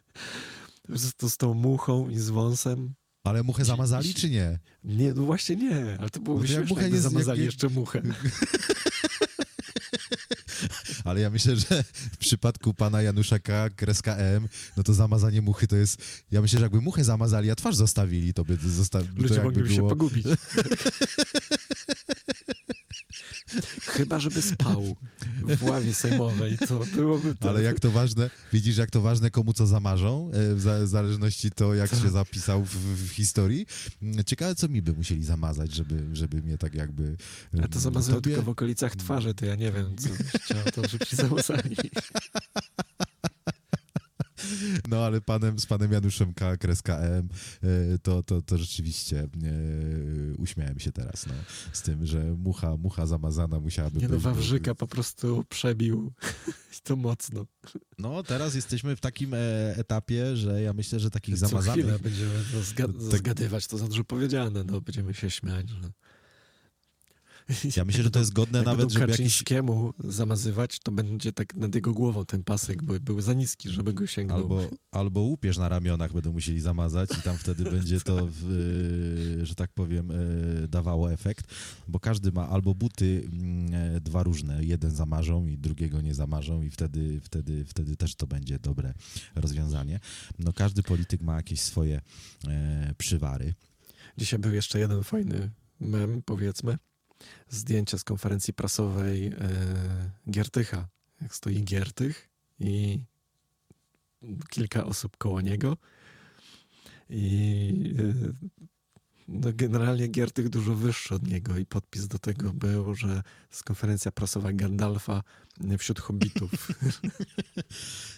z, z tą muchą i z wąsem. Ale muchę zamazali, czy nie? Nie, no właśnie nie, ale to byłoby No to jak śmieszne, muchę nie zamazali jak- jeszcze muchę. Ale ja myślę, że w przypadku pana Janusza K, kreska M, no to zamazanie muchy to jest... Ja myślę, że jakby muchę zamazali, a twarz zostawili, to by zostawi... to Ludzie jakby mogliby się było... pogubić. Chyba, żeby spał w ławie sejmowej, to byłoby to. Ale jak to ważne, widzisz, jak to ważne, komu co zamarzą, e, w za- w zależności to, jak Tak. się zapisał w, w historii. Mm, Ciekawe, co mi by musieli zamazać, żeby, żeby mnie tak jakby... Ja to zamazują tobie- tylko w okolicach twarzy, to ja nie wiem, co byś chciał, to żeby ci zamazali. No, ale panem, z panem Januszem K, kreska M, e, to, to, to rzeczywiście e, uśmiałem się teraz, no, z tym, że mucha, mucha zamazana musiałaby Nie no, być. bo- Wawrzyka po prostu przebił to mocno. No, teraz jesteśmy w takim e, etapie, że ja myślę, że takich Co zamazanych... będziemy to zga- Tak. zgadywać, to za dużo powiedziane, no będziemy się śmiać. Że... Ja myślę, że to jest godne Jak nawet, żeby jakiś... Kaczyńskiemu zamazywać, to będzie tak nad jego głową ten pasek, bo był za niski, żeby go sięgnął. Albo, albo łupież na ramionach będą musieli zamazać i tam wtedy będzie to, w, e, że tak powiem, e, dawało efekt, bo każdy ma albo buty mm, e, dwa różne, jeden zamarzą i drugiego nie zamarzą i wtedy, wtedy, wtedy też to będzie dobre rozwiązanie. No każdy polityk ma jakieś swoje przywary. Dzisiaj był jeszcze jeden fajny mem, powiedzmy. Zdjęcie z konferencji prasowej e, Giertycha. Jak stoi Giertych i kilka osób koło niego. I e, no generalnie Giertych dużo wyższy od niego i podpis do tego był, że z konferencja prasowa Gandalfa wśród hobbitów.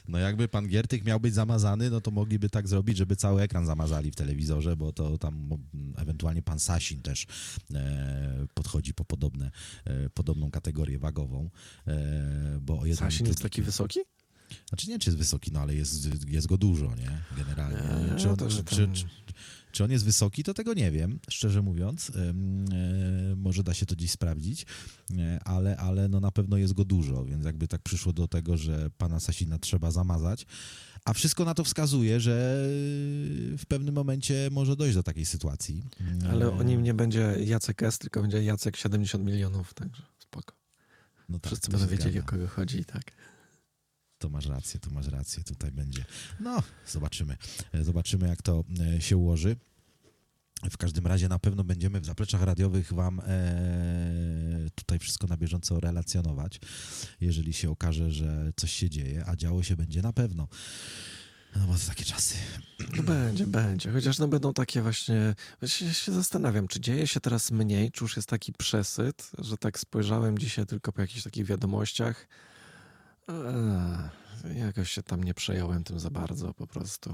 No jakby pan Giertych miał być zamazany, no to mogliby tak zrobić, żeby cały ekran zamazali w telewizorze, bo to tam ewentualnie pan Sasin też e, podchodzi po podobne, e, podobną kategorię wagową. E, bo Sasin jest taki wysoki? Znaczy nie, czy jest wysoki, no ale jest, jest go dużo, nie? Generalnie. Eee, czy, on, to, że czy, czy, czy on jest wysoki, to tego nie wiem, szczerze mówiąc. E, może da się to dziś sprawdzić, e, ale, ale no na pewno jest go dużo, więc jakby tak przyszło do tego, że pana Sasina trzeba zamazać. A wszystko na to wskazuje, że w pewnym momencie może dojść do takiej sytuacji. Ale E, o nim nie będzie Jacek S, tylko będzie Jacek 70 milionów, także spoko. no tak, Wszyscy będą wiedzieli, o kogo chodzi i tak. To masz rację, to masz rację, tutaj będzie. No, zobaczymy. E, Zobaczymy, jak to e, się ułoży. W każdym razie na pewno będziemy w zapleczach radiowych Wam e, tutaj wszystko na bieżąco relacjonować, jeżeli się okaże, że coś się dzieje, a działo się będzie na pewno. No bo to takie czasy. No będzie, będzie. Chociaż no będą takie właśnie... Właśnie się zastanawiam, czy dzieje się teraz mniej, czy już jest taki przesyt, że tak spojrzałem dzisiaj tylko po jakichś takich wiadomościach. Eee, jakoś się tam nie przejąłem tym za bardzo po prostu.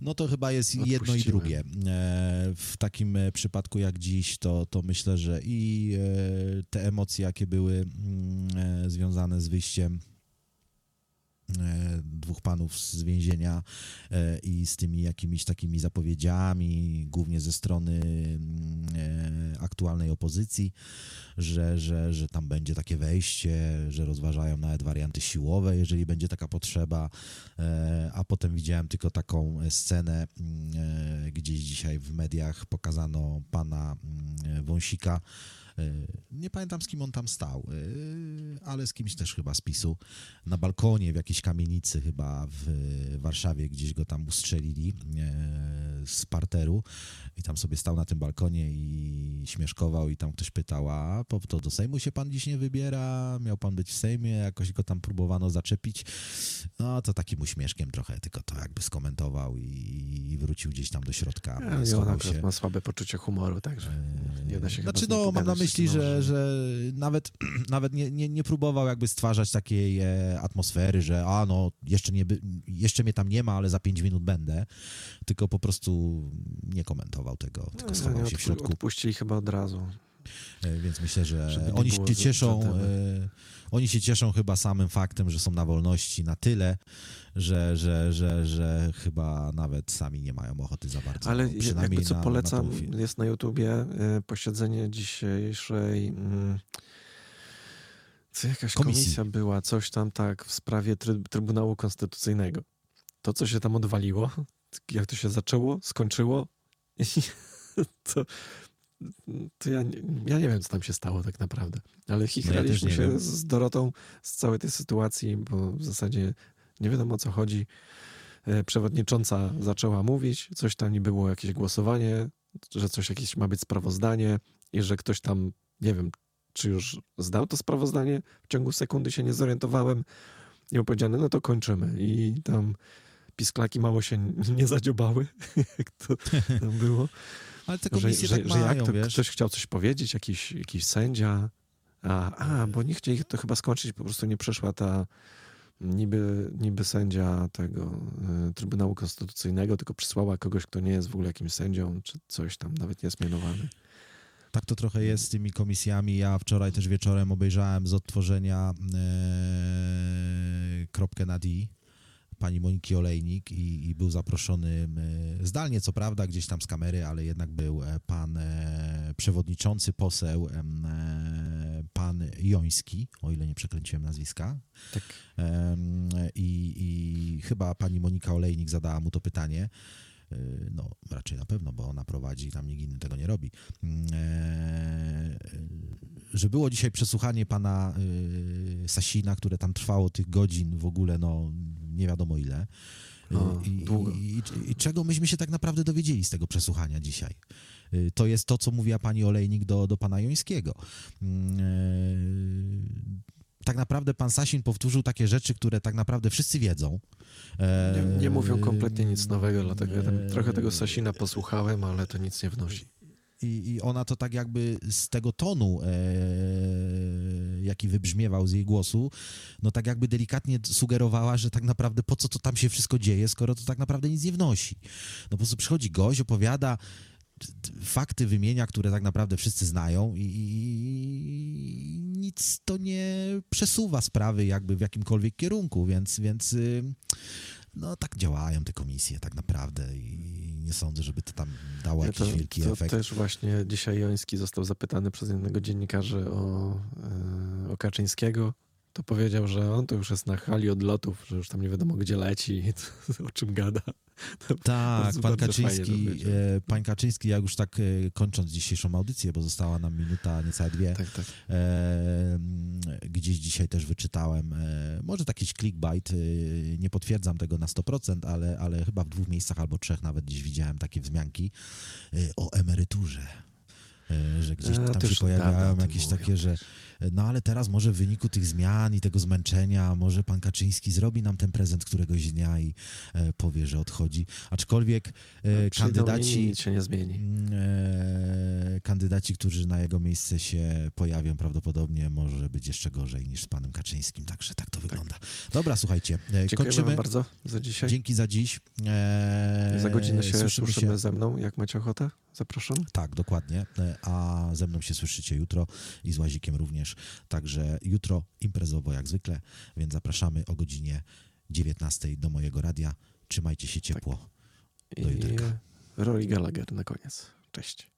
No to chyba jest i jedno i Odpuścimy. drugie. E, W takim e, przypadku jak dziś, to, to myślę, że i e, te emocje, jakie były mm, e, związane z wyjściem dwóch panów z więzienia e, i z tymi jakimiś takimi zapowiedziami, głównie ze strony mm, e, aktualnej opozycji, że, że, że tam będzie takie wejście, że rozważają nawet warianty siłowe, jeżeli będzie taka potrzeba, E, a potem widziałem tylko taką scenę, mm, e, gdzieś dzisiaj w mediach pokazano pana mm, Wąsika. E, Nie pamiętam z kim on tam stał, e, ale z kimś też chyba z PiSu. Na balkonie w jakiejś kamienicy chyba w Warszawie, gdzieś go tam ustrzelili e, z parteru i tam sobie stał na tym balkonie i śmieszkował i tam ktoś pytał, a po- to do Sejmu się pan dziś nie wybiera? Miał pan być w Sejmie? Jakoś go tam próbowano zaczepić. No to takim uśmieszkiem trochę, tylko to jakby skomentował i, i wrócił gdzieś tam do środka. Ale on się. ma słabe poczucie humoru, także nie da się Znaczy, no, mam na pogadać, myśli, no, że, że nawet, nawet nie, nie, nie próbował jakby stwarzać takiej e, atmosfery, że a no, jeszcze, nie, by- jeszcze mnie tam nie ma, ale za pięć minut będę, tylko po prostu nie komentował tego, tylko No, schował się w środku. Odpuścili chyba od razu. E, Więc myślę, że oni się za- cieszą. Oni się cieszą chyba samym faktem, że są na wolności na tyle, że, że, że, że chyba nawet sami nie mają ochoty za bardzo. Ale jakby co na, polecam, Na jest na YouTubie y, posiedzenie dzisiejszej... Mm, co jakaś Komisji. komisja była, coś tam tak w sprawie try, Trybunału Konstytucyjnego. To, co się tam odwaliło, jak to się zaczęło, skończyło, to, to ja, nie- ja nie wiem, co tam się stało tak naprawdę. Ale też chichraliśmy nie się wiem. z Dorotą z całej tej sytuacji, bo w zasadzie nie wiadomo o co chodzi. E, Przewodnicząca zaczęła mówić, coś tam nie było, jakieś głosowanie, że coś jakieś ma być sprawozdanie i że ktoś tam, nie wiem, czy już zdał to sprawozdanie, w ciągu sekundy się nie zorientowałem i mu powiedziano, no to kończymy. I tam pisklaki mało się nie zadziobały, jak to tam było Ale te że, komisje że, tak że mają, jak to wiesz. ktoś chciał coś powiedzieć, jakiś, jakiś sędzia, a, a, bo nie chcieli to chyba skończyć, po prostu nie przeszła ta niby, niby sędzia tego y, Trybunału Konstytucyjnego, tylko przysłała kogoś, kto nie jest w ogóle jakimś sędzią, czy coś tam, nawet nie jest mianowany. Tak to trochę jest z tymi komisjami. Ja wczoraj też wieczorem obejrzałem z odtworzenia e, kropkę na D pani Moniki Olejnik i, i był zaproszony zdalnie, co prawda, gdzieś tam z kamery, ale jednak był e, pan e, przewodniczący, poseł, e, pan Joński, o ile nie przekręciłem nazwiska. Tak. I, I chyba pani Monika Olejnik zadała mu to pytanie. No, raczej na pewno, bo ona prowadzi, tam nikt inny tego nie robi. Że było dzisiaj przesłuchanie pana y, Sasina, które tam trwało tych godzin w ogóle, no nie wiadomo ile. Y, I, i, i, czego myśmy się tak naprawdę dowiedzieli z tego przesłuchania dzisiaj? Y, To jest to, co mówiła pani Olejnik do, do pana Jońskiego. E, Tak naprawdę pan Sasin powtórzył takie rzeczy, które tak naprawdę wszyscy wiedzą. Nie, nie mówią kompletnie nic nowego, dlatego ja trochę tego Sasina posłuchałem, ale to nic nie wnosi. I, I ona to tak jakby z tego tonu, e, jaki wybrzmiewał z jej głosu, no tak jakby delikatnie sugerowała, że tak naprawdę po co to tam się wszystko dzieje, skoro to tak naprawdę nic nie wnosi. No po prostu przychodzi gość, opowiada, fakty wymienia, które tak naprawdę wszyscy znają i, i nic to nie przesuwa sprawy jakby w jakimkolwiek kierunku, więc, więc y, no tak działają te komisje tak naprawdę i nie sądzę, żeby to tam dało Ja jakiś to, wielki to efekt. też właśnie dzisiaj Joński został zapytany przez jednego dziennikarza o, e, o Kaczyńskiego. To powiedział, że on to już jest na hali odlotów, że już tam nie wiadomo gdzie leci o czym gada. Tak, pan Kaczyński, e, pan Kaczyński, jak już tak e, kończąc dzisiejszą audycję, bo została nam minuta, niecałe dwie, Tak, tak. e, gdzieś dzisiaj też wyczytałem, e, może taki clickbait, e, nie potwierdzam tego na 100%, ale, ale chyba w dwóch miejscach albo trzech nawet gdzieś widziałem takie wzmianki e, o emeryturze. Że gdzieś tam się pojawiają jakieś takie, że no ale teraz może w wyniku tych zmian i tego zmęczenia, może pan Kaczyński zrobi nam ten prezent któregoś dnia i e, powie, że odchodzi. Aczkolwiek e, Przyjdą kandydaci, nic się nie zmieni. mm, e, kandydaci, którzy na jego miejsce się pojawią, prawdopodobnie może być jeszcze gorzej niż z panem Kaczyńskim, także tak to wygląda. Dobra, słuchajcie, Dziękujemy kończymy. bardzo za dzisiaj. Dzięki za dziś. Za godzinę się słyszymy słyszymy, ze mną, jak macie ochotę. Zapraszam. tak, dokładnie. A ze mną się słyszycie jutro i z Łazikiem również. Także jutro imprezowo jak zwykle, więc zapraszamy o godzinie 19 do mojego radia. Trzymajcie się ciepło. I Do jutrka. Rory Gallagher na koniec. Cześć.